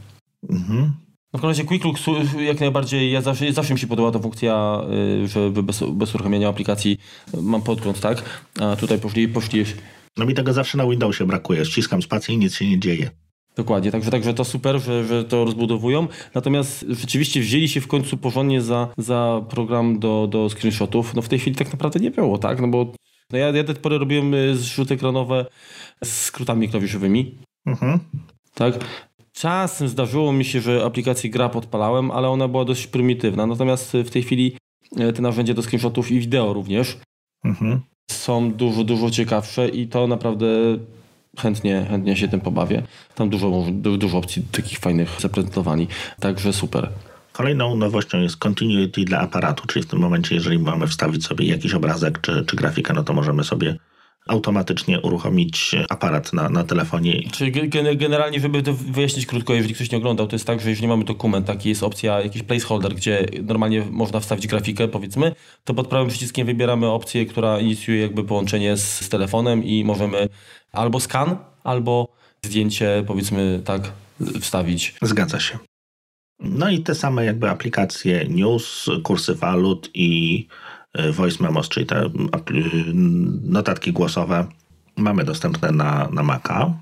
Mhm. No w każdym razie Quick Look jak najbardziej, ja zawsze, zawsze mi się podobała ta funkcja, y, że bez, bez uruchamiania aplikacji mam podgląd, tak? A tutaj poszli, poszli No mi tego zawsze na Windowsie brakuje. Ściskam spację i nic się nie dzieje. Dokładnie, także, także to super, że, że to rozbudowują. Natomiast rzeczywiście wzięli się w końcu porządnie za, za program do, do screenshotów. No w tej chwili tak naprawdę nie było, tak? No bo No ja, ja do tej pory robiłem y, zrzuty ekranowe z skrótami klawiszowymi. Mhm. Tak? Czasem zdarzyło mi się, że aplikację gra podpalałem, ale ona była dość prymitywna. Natomiast w tej chwili e, te narzędzia do screenshotów i wideo również Mhm. są dużo, dużo ciekawsze i to naprawdę chętnie, chętnie się tym pobawię. Tam dużo, du- dużo opcji takich fajnych zaprezentowani. Także super. Kolejną nowością jest continuity dla aparatu, czyli w tym momencie, jeżeli mamy wstawić sobie jakiś obrazek czy, czy grafikę, no to możemy sobie automatycznie uruchomić aparat na, na telefonie. Czyli ge- gen- generalnie, żeby to wyjaśnić krótko, jeżeli ktoś nie oglądał, to jest tak, że jeżeli mamy dokument, taki jest opcja, jakiś placeholder, gdzie normalnie można wstawić grafikę, powiedzmy, to pod prawym przyciskiem wybieramy opcję, która inicjuje jakby połączenie z, z telefonem i możemy albo skan, albo zdjęcie, powiedzmy tak, wstawić. Zgadza się. No i te same jakby aplikacje News, kursy walut i Voice Memos, czyli te notatki głosowe mamy dostępne na, na Maca.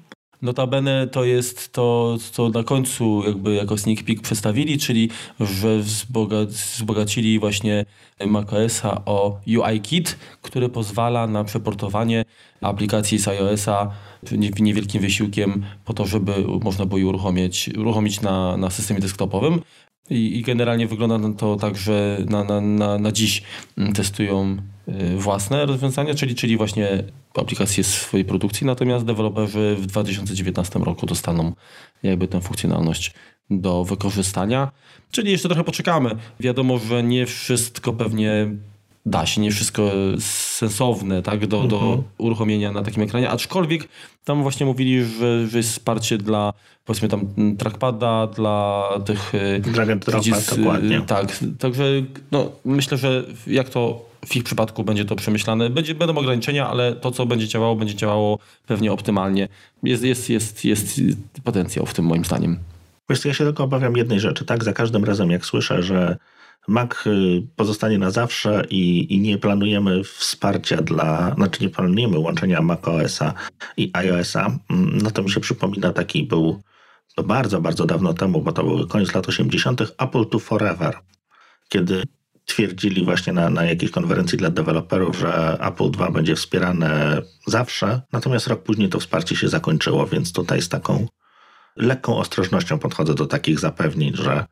Notabene to jest to, co na końcu jakby jako sneak peek przedstawili, czyli że wzboga- wzbogacili właśnie macOSa o UIKit, który pozwala na przeportowanie aplikacji z iOSa nie- niewielkim wysiłkiem po to, żeby można było je uruchomić, uruchomić na, na systemie desktopowym. I, I generalnie wygląda to tak, że na, na, na, na dziś mm, testują y, własne rozwiązania, czyli, czyli właśnie aplikacje swojej produkcji, natomiast deweloperzy w 2019 roku dostaną jakby tę funkcjonalność do wykorzystania. Czyli jeszcze trochę poczekamy. Wiadomo, że nie wszystko pewnie da się, nie wszystko sensowne tak, do, do uruchomienia na takim ekranie, aczkolwiek tam właśnie mówili, że, że jest wsparcie dla powiedzmy tam trackpada, dla tych y, Drag and dropa, przycis- dokładnie. Tak, także no, myślę, że jak to w ich przypadku będzie to przemyślane, będzie, będą ograniczenia, ale to, co będzie działało, będzie działało pewnie optymalnie. Jest, jest, jest, jest potencjał w tym moim zdaniem. Wiesz, ja się tylko obawiam jednej rzeczy, tak? Za każdym razem, jak słyszę, że Mac y, pozostanie na zawsze i, i nie planujemy wsparcia dla, znaczy nie planujemy łączenia macOSa i iOSa, no to mi się przypomina taki był to bardzo, bardzo dawno temu, bo to był koniec lat 80., Apple to Forever, kiedy twierdzili właśnie na, na jakiejś konferencji dla deweloperów, że Apple II będzie wspierane zawsze, natomiast rok później to wsparcie się zakończyło, więc tutaj z taką lekką ostrożnością podchodzę do takich zapewnień, że,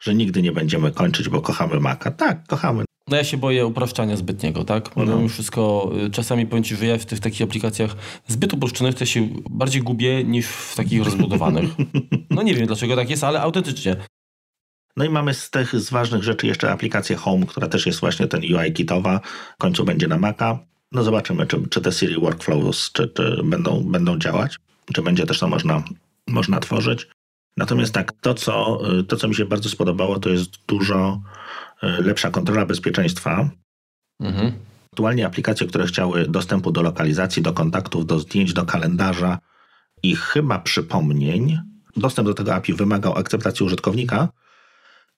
że nigdy nie będziemy kończyć, bo kochamy Maca. Tak, kochamy. No ja się boję upraszczania zbytniego, tak? Bo Mhm. wszystko, y, czasami powiem Ci, że ja w tych takich aplikacjach zbyt uproszczonych to się bardziej gubię niż w takich rozbudowanych. No nie wiem dlaczego tak jest, ale autentycznie. No i mamy z tych z ważnych rzeczy jeszcze aplikację Home, która też jest właśnie ten UI kitowa, w końcu będzie na Maca. No zobaczymy, czy, czy te Siri Workflows czy, czy będą, będą działać, czy będzie też to można, można tworzyć. Natomiast tak, to co, to co mi się bardzo spodobało, to jest dużo y, lepsza kontrola bezpieczeństwa. Mhm. Aktualnie aplikacje, które chciały dostępu do lokalizacji, do kontaktów, do zdjęć, do kalendarza i chyba przypomnień, dostęp do tego API wymagał akceptacji użytkownika.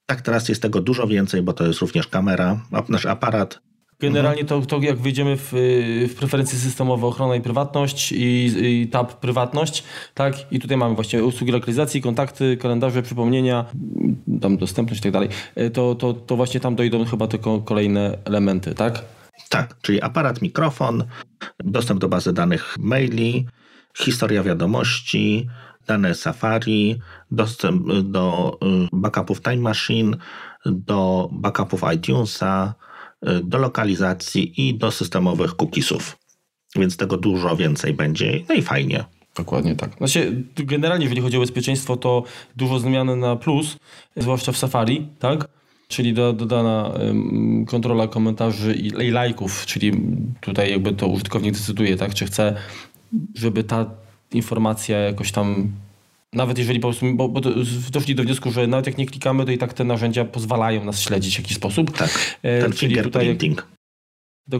Tak, teraz jest tego dużo więcej, bo to jest również kamera, nasz aparat. Generalnie to, to jak wyjdziemy w, w preferencje systemowe ochrona i prywatność i, i tab prywatność, tak? I tutaj mamy właśnie usługi lokalizacji, kontakty, kalendarze, przypomnienia, tam dostępność i tak dalej. Y, To, to, to właśnie tam dojdą chyba tylko kolejne elementy, tak? Tak, czyli aparat, mikrofon, dostęp do bazy danych maili, historia wiadomości, dane Safari, dostęp do y, backupów Time Machine, do backupów iTunesa, do lokalizacji i do systemowych cookiesów. Więc tego dużo więcej będzie. No i fajnie. Dokładnie tak. Znaczy, generalnie, jeżeli chodzi o bezpieczeństwo, to dużo zmian na plus, zwłaszcza w Safari, tak? Czyli do, dodana ym, kontrola komentarzy i, i lajków, czyli tutaj jakby to użytkownik decyduje, tak? Czy chce, żeby ta informacja jakoś tam, nawet jeżeli po prostu, bo, bo doszli do wniosku, że nawet jak nie klikamy, to i tak te narzędzia pozwalają nas śledzić w jakiś sposób. Tak, E, ten czyli tutaj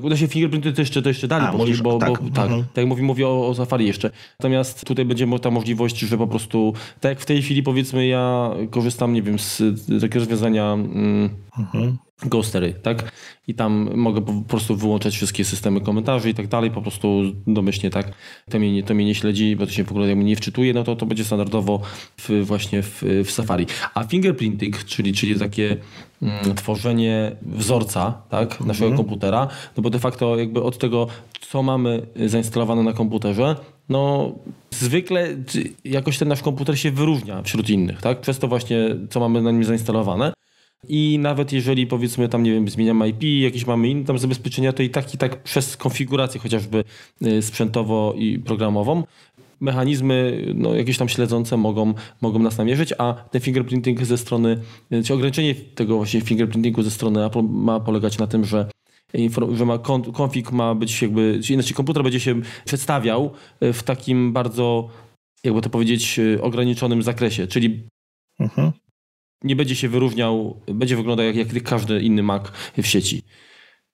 uda się fingerprinty to jeszcze, to jeszcze dalej A, poszli, mówisz, bo, tak, bo tak, mhm. tak jak mówi, mówię o, o Safari jeszcze. Natomiast tutaj będzie ta możliwość, że po prostu, tak jak w tej chwili powiedzmy ja korzystam, nie wiem, z, z takiego rozwiązania mm, Mhm. Ghostery, tak? I tam mogę po prostu wyłączać wszystkie systemy komentarzy i tak dalej, po prostu domyślnie, tak? To mnie, nie, to mnie nie śledzi, bo to się w ogóle nie wczytuje, no to to będzie standardowo w, właśnie w, w Safari. A fingerprinting, czyli, czyli takie mm, tworzenie wzorca, tak? Naszego Mhm. komputera, no bo de facto jakby od tego, co mamy zainstalowane na komputerze, no zwykle jakoś ten nasz komputer się wyróżnia wśród innych, tak? Przez to właśnie, co mamy na nim zainstalowane. I nawet jeżeli powiedzmy tam, nie wiem, zmieniamy IP, jakieś mamy inne tam zabezpieczenia, to i tak i tak przez konfigurację chociażby y, sprzętowo i programową mechanizmy no, jakieś tam śledzące mogą, mogą nas namierzyć, a ten fingerprinting ze strony, y, czy ograniczenie tego właśnie fingerprintingu ze strony Apple ma polegać na tym, że że ma kon- konfig ma być jakby, inaczej komputer będzie się przedstawiał y, w takim bardzo, jakby to powiedzieć, ograniczonym zakresie, czyli Mhm. Nie będzie się wyróżniał, będzie wyglądał jak, jak każdy inny Mac w sieci.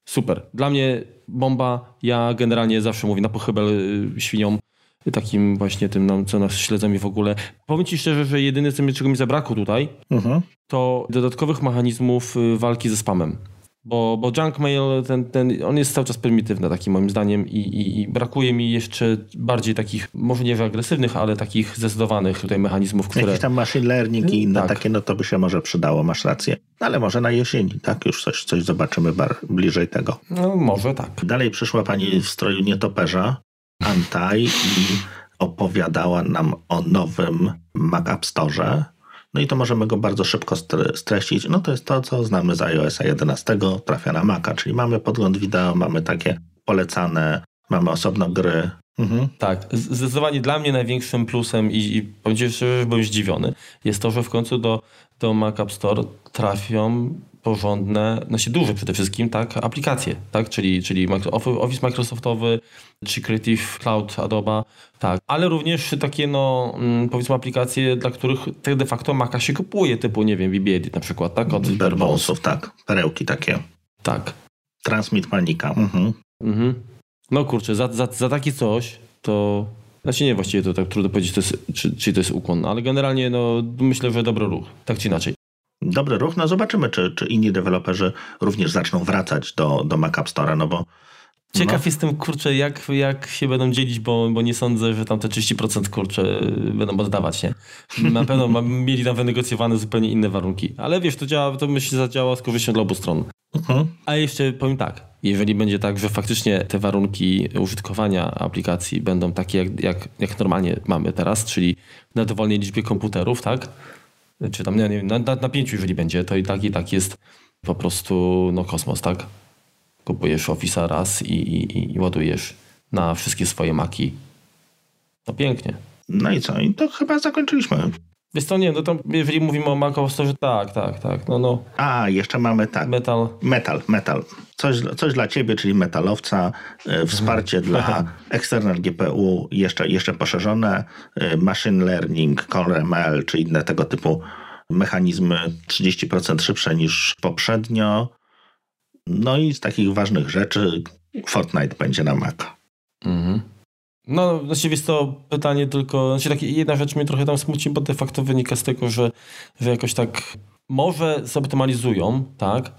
Super. Dla mnie bomba. Ja generalnie zawsze mówię na pochybel y, świniom, takim właśnie tym, no, co nas śledzą i w ogóle. Powiem Ci szczerze, że jedyne, co mi, czego mi zabrakło tutaj, Mhm. to dodatkowych mechanizmów y, walki ze spamem. Bo, bo junk mail, ten, ten, on jest cały czas prymitywny takim moim zdaniem i, i, i brakuje mi jeszcze bardziej takich, może nie agresywnych, ale takich zdecydowanych tutaj mechanizmów, które... Jakiś tam machine learning i inne Tak. takie, no to by się może przydało, masz rację. Ale może na jesieni, tak? Już coś, coś zobaczymy bar, bliżej tego. No może tak. Dalej przyszła pani w stroju nietoperza, Antaj, i opowiadała nam o nowym Mac App Store. No i to możemy go bardzo szybko stre- streścić. No to jest to, co znamy z iOS 11, trafia na Maca, czyli mamy podgląd wideo, mamy takie polecane, mamy osobno gry. Mhm. Tak, zdecydowanie dla mnie największym plusem i, i powiem szczerze, byłem zdziwiony, jest to, że w końcu do, do Mac App Store trafią porządne, znaczy duże przede wszystkim, tak, aplikacje, tak, czyli, czyli Office Microsoftowy, czy Creative Cloud Adobe, tak, ale również takie, no, mm, powiedzmy aplikacje, dla których tak de facto Maca się kupuje, typu, nie wiem, VB na przykład, tak, od. Barebonesów, tak. Perełki takie. Tak. Transmit Panika. Mhm. Mhm. No kurczę, za, za, za takie coś to. Znaczy nie, właściwie to tak trudno powiedzieć, to jest, czy, czy to jest ukłon, ale generalnie no, myślę, że dobry ruch, tak czy inaczej. Dobry ruch. No zobaczymy, czy, czy inni deweloperzy również zaczną wracać do, do Mac App Store'a, no bo Ciekaw jestem, kurczę, jak, jak się będą dzielić, bo, bo nie sądzę, że tam te 30% kurczę będą oddawać, nie? Na pewno mieli tam wynegocjowane zupełnie inne warunki. Ale wiesz, to działa, to myślę, zadziała z korzyścią dla obu stron. mhm. A jeszcze powiem tak, jeżeli będzie tak, że faktycznie te warunki użytkowania aplikacji będą takie, jak, jak, jak normalnie mamy teraz, czyli na dowolnej liczbie komputerów, tak? Czy tam, nie wiem, na, na, na pięciu, jeżeli będzie, to i tak, i tak jest po prostu no, kosmos, tak? Kupujesz Office'a raz i, i, i ładujesz na wszystkie swoje maki. No pięknie. no i co? I to chyba zakończyliśmy. Wiesz co, nie, no to jeżeli mówimy o Mac OS, to że tak, tak, tak, no, no, A, jeszcze mamy tak. metal, Metal, metal. Coś, coś dla ciebie, czyli metalowca, e, wsparcie dla external GPU jeszcze, jeszcze poszerzone, e, machine learning, Core ML, czy inne tego typu mechanizmy 30% szybsze niż poprzednio. No i z takich ważnych rzeczy Fortnite będzie na Mac. Mhm. No, właściwie jest to pytanie tylko, znaczy takie, jedna rzecz mnie trochę tam smuci, bo de facto wynika z tego, że, że jakoś tak może zoptymalizują, tak?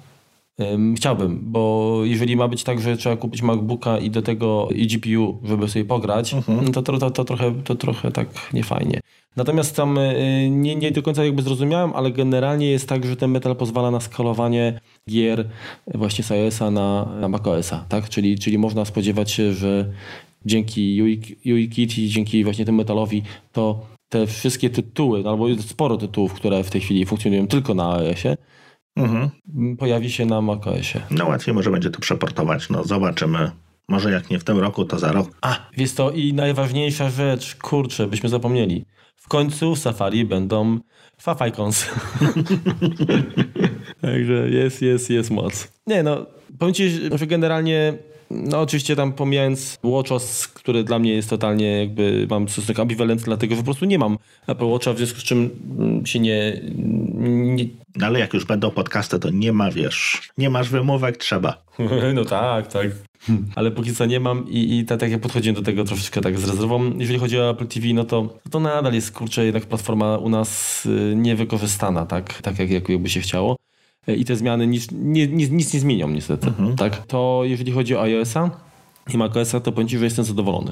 Ym, chciałbym, bo jeżeli ma być tak, że trzeba kupić MacBooka i do tego i GPU, żeby sobie pograć, no to, to, to, to, trochę, to trochę tak niefajnie. Natomiast tam y, nie, nie do końca jakby zrozumiałem, ale generalnie jest tak, że ten metal pozwala na skalowanie gier właśnie z iOS-a na, na macOS-a, tak? Czyli, czyli można spodziewać się, że dzięki UIKit i dzięki właśnie temu metalowi, to te wszystkie tytuły, albo jest sporo tytułów, które w tej chwili funkcjonują tylko na iOSie, Mhm. pojawi się na macOSie. No łatwiej może będzie to przeportować. No zobaczymy. Może jak nie w tym roku, to za rok. A, jest to i najważniejsza rzecz, kurczę, byśmy zapomnieli. W końcu w Safari będą Fafajkons. Także jest, jest, jest moc. Nie no, powiem Ci, że generalnie, no oczywiście tam pomijając WatchOS, który dla mnie jest totalnie jakby, mam stosunek ambiwalentny, dlatego że po prostu nie mam Apple Watcha, w związku z czym mm, się nie, nie No ale jak już będą podcasty, to nie ma, wiesz, nie masz wymówek, trzeba. No tak, tak. Ale póki co nie mam i, i tak, tak jak podchodziłem do tego troszeczkę tak z rezerwą. Jeżeli chodzi o Apple TV, no to, to nadal jest, kurczę, jednak platforma u nas y, niewykorzystana, tak, tak jak, jak jakby się chciało. I te zmiany nic nie, nic, nic nie zmienią niestety. Mhm. Tak? To jeżeli chodzi o iOS-a i macOS-a, to powiem Ci, że jestem zadowolony.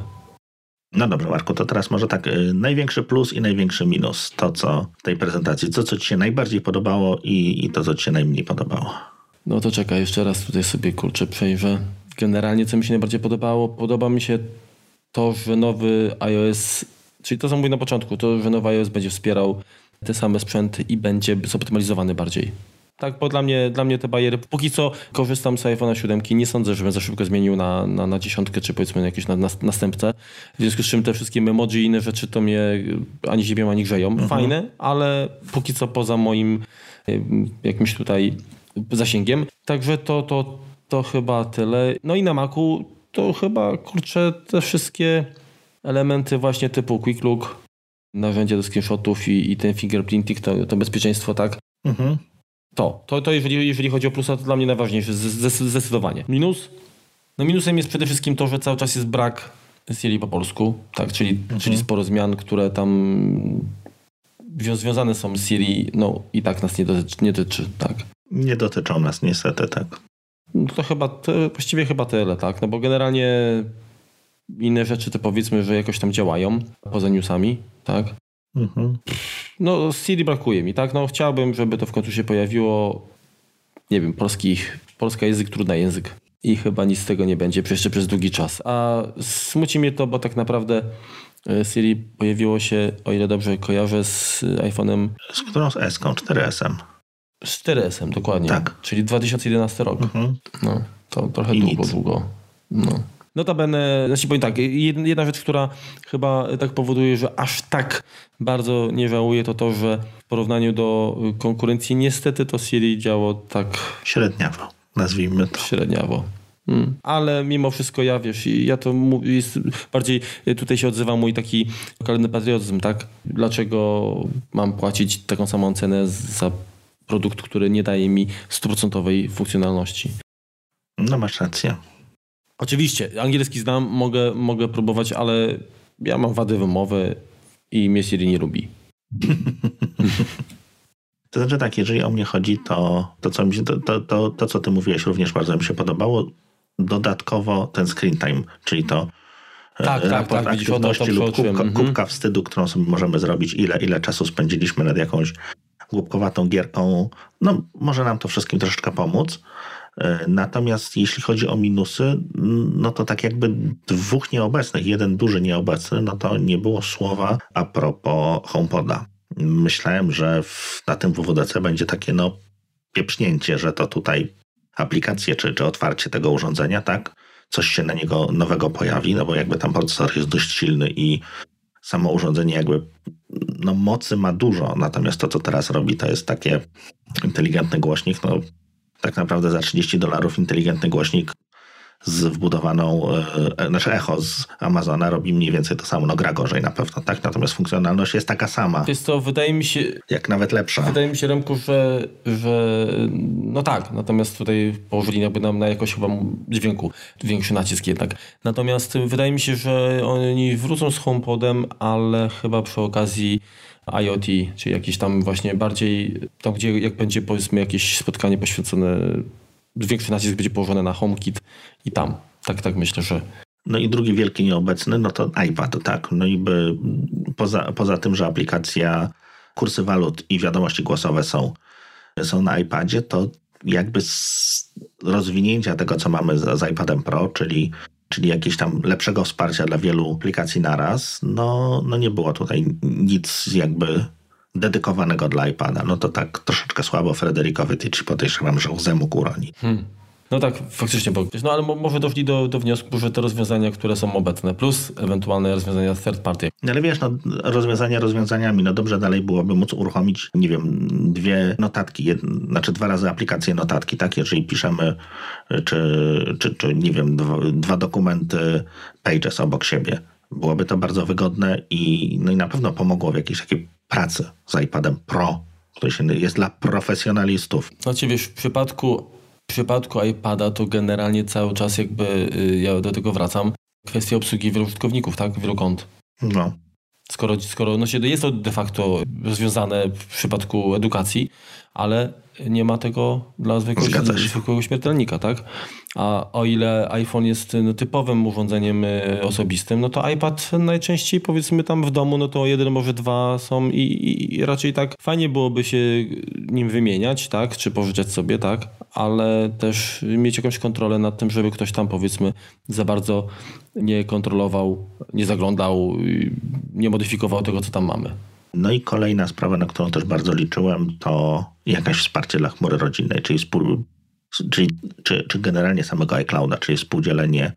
No dobrze, Marku, to teraz może tak, y, największy plus i największy minus. To, co w tej prezentacji, to, co Ci się najbardziej podobało i, i to, co Ci się najmniej podobało. No to czekaj, jeszcze raz tutaj sobie kurczę przejrzę. Generalnie, co mi się najbardziej podobało, podoba mi się to, że nowy iOS, czyli to co mówię na początku, to, że nowy iOS będzie wspierał te same sprzęty i będzie zoptymalizowany bardziej. Tak, bo dla mnie, dla mnie te bariery, póki co korzystam z iPhone'a 7, nie sądzę, żebym za szybko zmienił na, na, na dziesiątkę, czy powiedzmy jakieś na, na, następcę. W związku z czym te wszystkie emoji i inne rzeczy to mnie ani ziemią, ani grzeją. Mhm. Fajne, ale póki co poza moim jakimś tutaj zasięgiem. Także to, to, to chyba tyle. No i na Macu to chyba, kurczę, te wszystkie elementy właśnie typu Quick Look, narzędzie do screenshotów i, i ten fingerprinting, to, to bezpieczeństwo, tak? Mhm. To, to, to jeżeli, jeżeli chodzi o plusa, to dla mnie najważniejsze, zdecydowanie. Minus? No minusem jest przede wszystkim to, że cały czas jest brak Siri po polsku, tak, czyli, mhm. czyli sporo zmian, które tam związane są z Siri, no i tak nas nie dotyczy, nie dotyczy tak. Nie dotyczą nas niestety, tak. No to chyba, to właściwie chyba tyle, tak, no bo generalnie inne rzeczy to powiedzmy, że jakoś tam działają poza newsami, tak. Mhm. No Siri brakuje mi, tak, no chciałbym, żeby to w końcu się pojawiło, nie wiem, polski, polski język, trudny język. I chyba nic z tego nie będzie jeszcze przez długi czas. A smuci mnie to, bo tak naprawdę e, Siri pojawiło się, o ile dobrze kojarzę, z iPhone'em. Z którą z S, 4S-em. Z 4S-em, dokładnie. Tak. Czyli 2011 rok. Mhm. No, to trochę I długo, nic. długo. No. Notabene, znaczy powiem tak, jedna rzecz, która chyba tak powoduje, że aż tak bardzo nie żałuję, to to, że w porównaniu do konkurencji niestety to Siri działo tak... Średniawo, nazwijmy to. Średniawo. Hmm. Ale mimo wszystko ja wiesz, ja to jest bardziej tutaj się odzywa mój taki lokalny patriotyzm, tak? Dlaczego mam płacić taką samą cenę za produkt, który nie daje mi stuprocentowej funkcjonalności? No masz rację. Oczywiście, angielski znam, mogę, mogę próbować, ale ja mam wady wymowy i mnie Siri nie lubi. To znaczy tak, jeżeli o mnie chodzi, to to, co, mi się, to, to, to, to, co ty mówiłeś również bardzo mi się podobało. Dodatkowo ten screen time, czyli to e, tak, tak, tak, aktywności widzisz, lub kubka, kubka wstydu, którą sobie możemy zrobić, ile, ile czasu spędziliśmy nad jakąś głupkowatą gierką. No, może nam to wszystkim troszeczkę pomóc. E, natomiast jeśli chodzi o minusy, no to tak jakby dwóch nieobecnych, jeden duży nieobecny, no to nie było słowa a propos HomePoda. Myślałem, że w, na tym WWDC będzie takie no pieprznięcie, że to tutaj aplikacje czy, czy otwarcie tego urządzenia, tak? Coś się na niego nowego pojawi, no bo jakby tam procesor jest dość silny i samo urządzenie jakby no mocy ma dużo, natomiast to, co teraz robi, to jest takie inteligentny głośnik, no tak naprawdę za 30 dolarów inteligentny głośnik z wbudowaną, e, znaczy echo z Amazona robi mniej więcej to samo, no gra gorzej na pewno, tak? Natomiast funkcjonalność jest taka sama. Jest to, wydaje mi się... Jak nawet lepsza. Wydaje mi się, Remku, że, że no tak, natomiast tutaj położyli jakby nam na jakoś chyba dźwięku większy nacisk jednak. Natomiast wydaje mi się, że oni wrócą z HomePodem, ale chyba przy okazji IoT, czy jakieś tam właśnie bardziej, tam gdzie jak będzie powiedzmy jakieś spotkanie poświęcone, większy nacisk będzie położony na HomeKit i tam. Tak, tak myślę, że no i drugi wielki nieobecny, no to iPad, tak. No i by, poza, poza tym, że aplikacja kursy walut i wiadomości głosowe są, są na iPadzie, to jakby z rozwinięcia tego, co mamy z, z iPadem Pro, czyli czyli jakiegoś tam lepszego wsparcia dla wielu aplikacji naraz, no, no nie było tutaj nic jakby dedykowanego dla iPada. No to tak troszeczkę słabo Frederikowi Tyci podejrzewam, że łzę mógł uronić. Hmm. No tak, faktycznie, bo, no ale może doszli do, do wniosku, że te rozwiązania, które są obecne, plus ewentualne rozwiązania third party. No ale wiesz, no, rozwiązania rozwiązaniami, no dobrze dalej byłoby móc uruchomić, nie wiem, dwie notatki, znaczy dwa razy aplikację notatki, tak, jeżeli piszemy, czy, czy, czy nie wiem, dwa, dwa dokumenty Pages obok siebie. Byłoby to bardzo wygodne i, no i na pewno pomogło w jakiejś takiej pracy z iPadem Pro, który jest dla profesjonalistów. Znaczy wiesz, w przypadku w przypadku iPada to generalnie cały czas jakby y, ja do tego wracam. Kwestia obsługi wielu użytkowników, tak? Wielu kont. No. Skoro, skoro no się, jest to de facto rozwiązane w przypadku edukacji, ale nie ma tego dla zwykłego, zwykłego śmiertelnika, tak? A o ile iPhone jest no, typowym urządzeniem e, osobistym, no to iPad najczęściej powiedzmy tam w domu, no to jeden, może dwa są i, i raczej tak fajnie byłoby się nim wymieniać, tak? Czy pożyczać sobie, tak? Ale też mieć jakąś kontrolę nad tym, żeby ktoś tam powiedzmy za bardzo nie kontrolował, nie zaglądał, nie modyfikował tego, co tam mamy. No i kolejna sprawa, na którą też bardzo liczyłem, to jakaś wsparcie dla chmury rodzinnej, czyli, spół, czyli czy, czy generalnie samego iClouda, czyli współdzielenie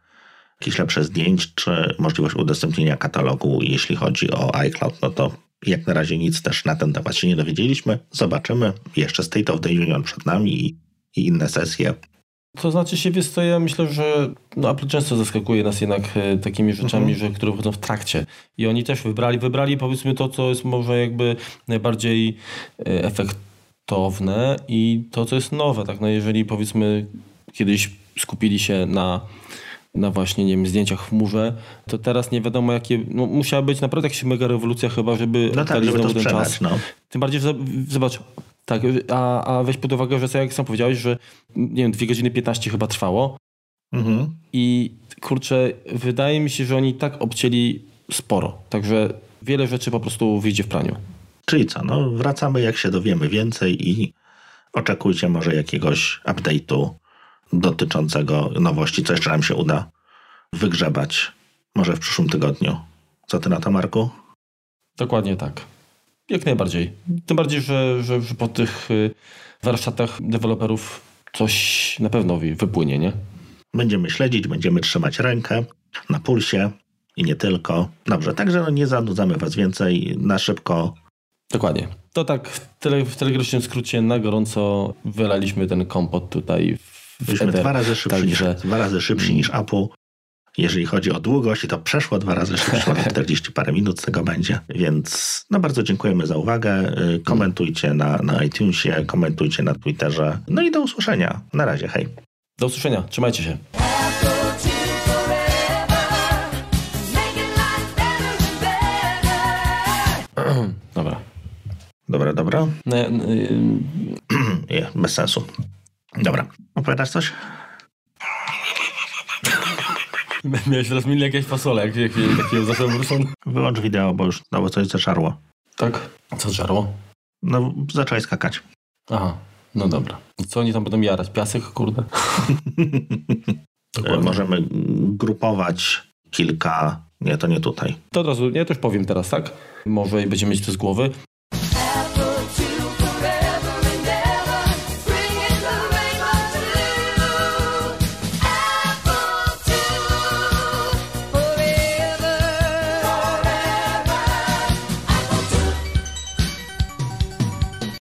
jakichś lepszych zdjęć, czy możliwość udostępnienia katalogu, jeśli chodzi o iCloud, no to jak na razie nic też na ten temat się nie dowiedzieliśmy. Zobaczymy. Jeszcze State of the Union przed nami i, i inne sesje. To znaczy się, wiesz co, ja myślę, że no Apple często zaskakuje nas jednak e, takimi rzeczami, mhm. że, które wchodzą w trakcie. I oni też wybrali, wybrali powiedzmy to, co jest może jakby najbardziej e, efektowne i to, co jest nowe. Tak? No jeżeli powiedzmy kiedyś skupili się na na właśnie, nie wiem, zdjęciach w chmurze, to teraz nie wiadomo jakie, no musiała być naprawdę jakaś mega rewolucja chyba, żeby no tak, żeby to ten czas. No. Tym bardziej, że zobacz, tak, a, a weź pod uwagę, że co jak sam powiedziałeś, że nie wiem, 2 godziny 15 chyba trwało. Mhm. I kurczę, wydaje mi się, że oni tak obcięli sporo. Także wiele rzeczy po prostu wyjdzie w praniu. Czyli co, no wracamy jak się dowiemy więcej i oczekujcie może jakiegoś update'u dotyczącego nowości, co jeszcze nam się uda wygrzebać może w przyszłym tygodniu. Co ty na to, Marku? Dokładnie tak. Jak najbardziej. Tym bardziej, że, że, że po tych y, warsztatach deweloperów coś na pewno wypłynie, nie? Będziemy śledzić, będziemy trzymać rękę na pulsie i nie tylko. Dobrze, także no nie zanudzamy Was więcej. Na szybko. Dokładnie. To tak w, tele, w telegraficznym skrócie na gorąco wylaliśmy ten kompot tutaj w Byliśmy dwa razy szybsi, Także... niż, dwa razy szybsi niż Apple. Jeżeli chodzi o długość, to przeszło dwa razy szybciej, 40 parę minut z tego będzie. Więc no bardzo dziękujemy za uwagę. Y, komentujcie na, na iTunesie, komentujcie na Twitterze. No i do usłyszenia. Na razie, hej. Do usłyszenia. Trzymajcie się. Dobra. Dobra, dobra. Nie, nie, bez sensu. Dobra. Opowiadasz coś? Miałeś teraz minę jakieś fasole, jak, jak, jak ruszą. Wyłącz wideo, bo już no, bo coś zaczarło. Tak? Co zaczarło? No, zacząłeś skakać. Aha, no dobra. I co oni tam będą jarać? Piasek, kurde? Możemy grupować kilka... Nie, to nie tutaj. To od razu, ja też powiem teraz, tak? Może i będziemy mieć to z głowy.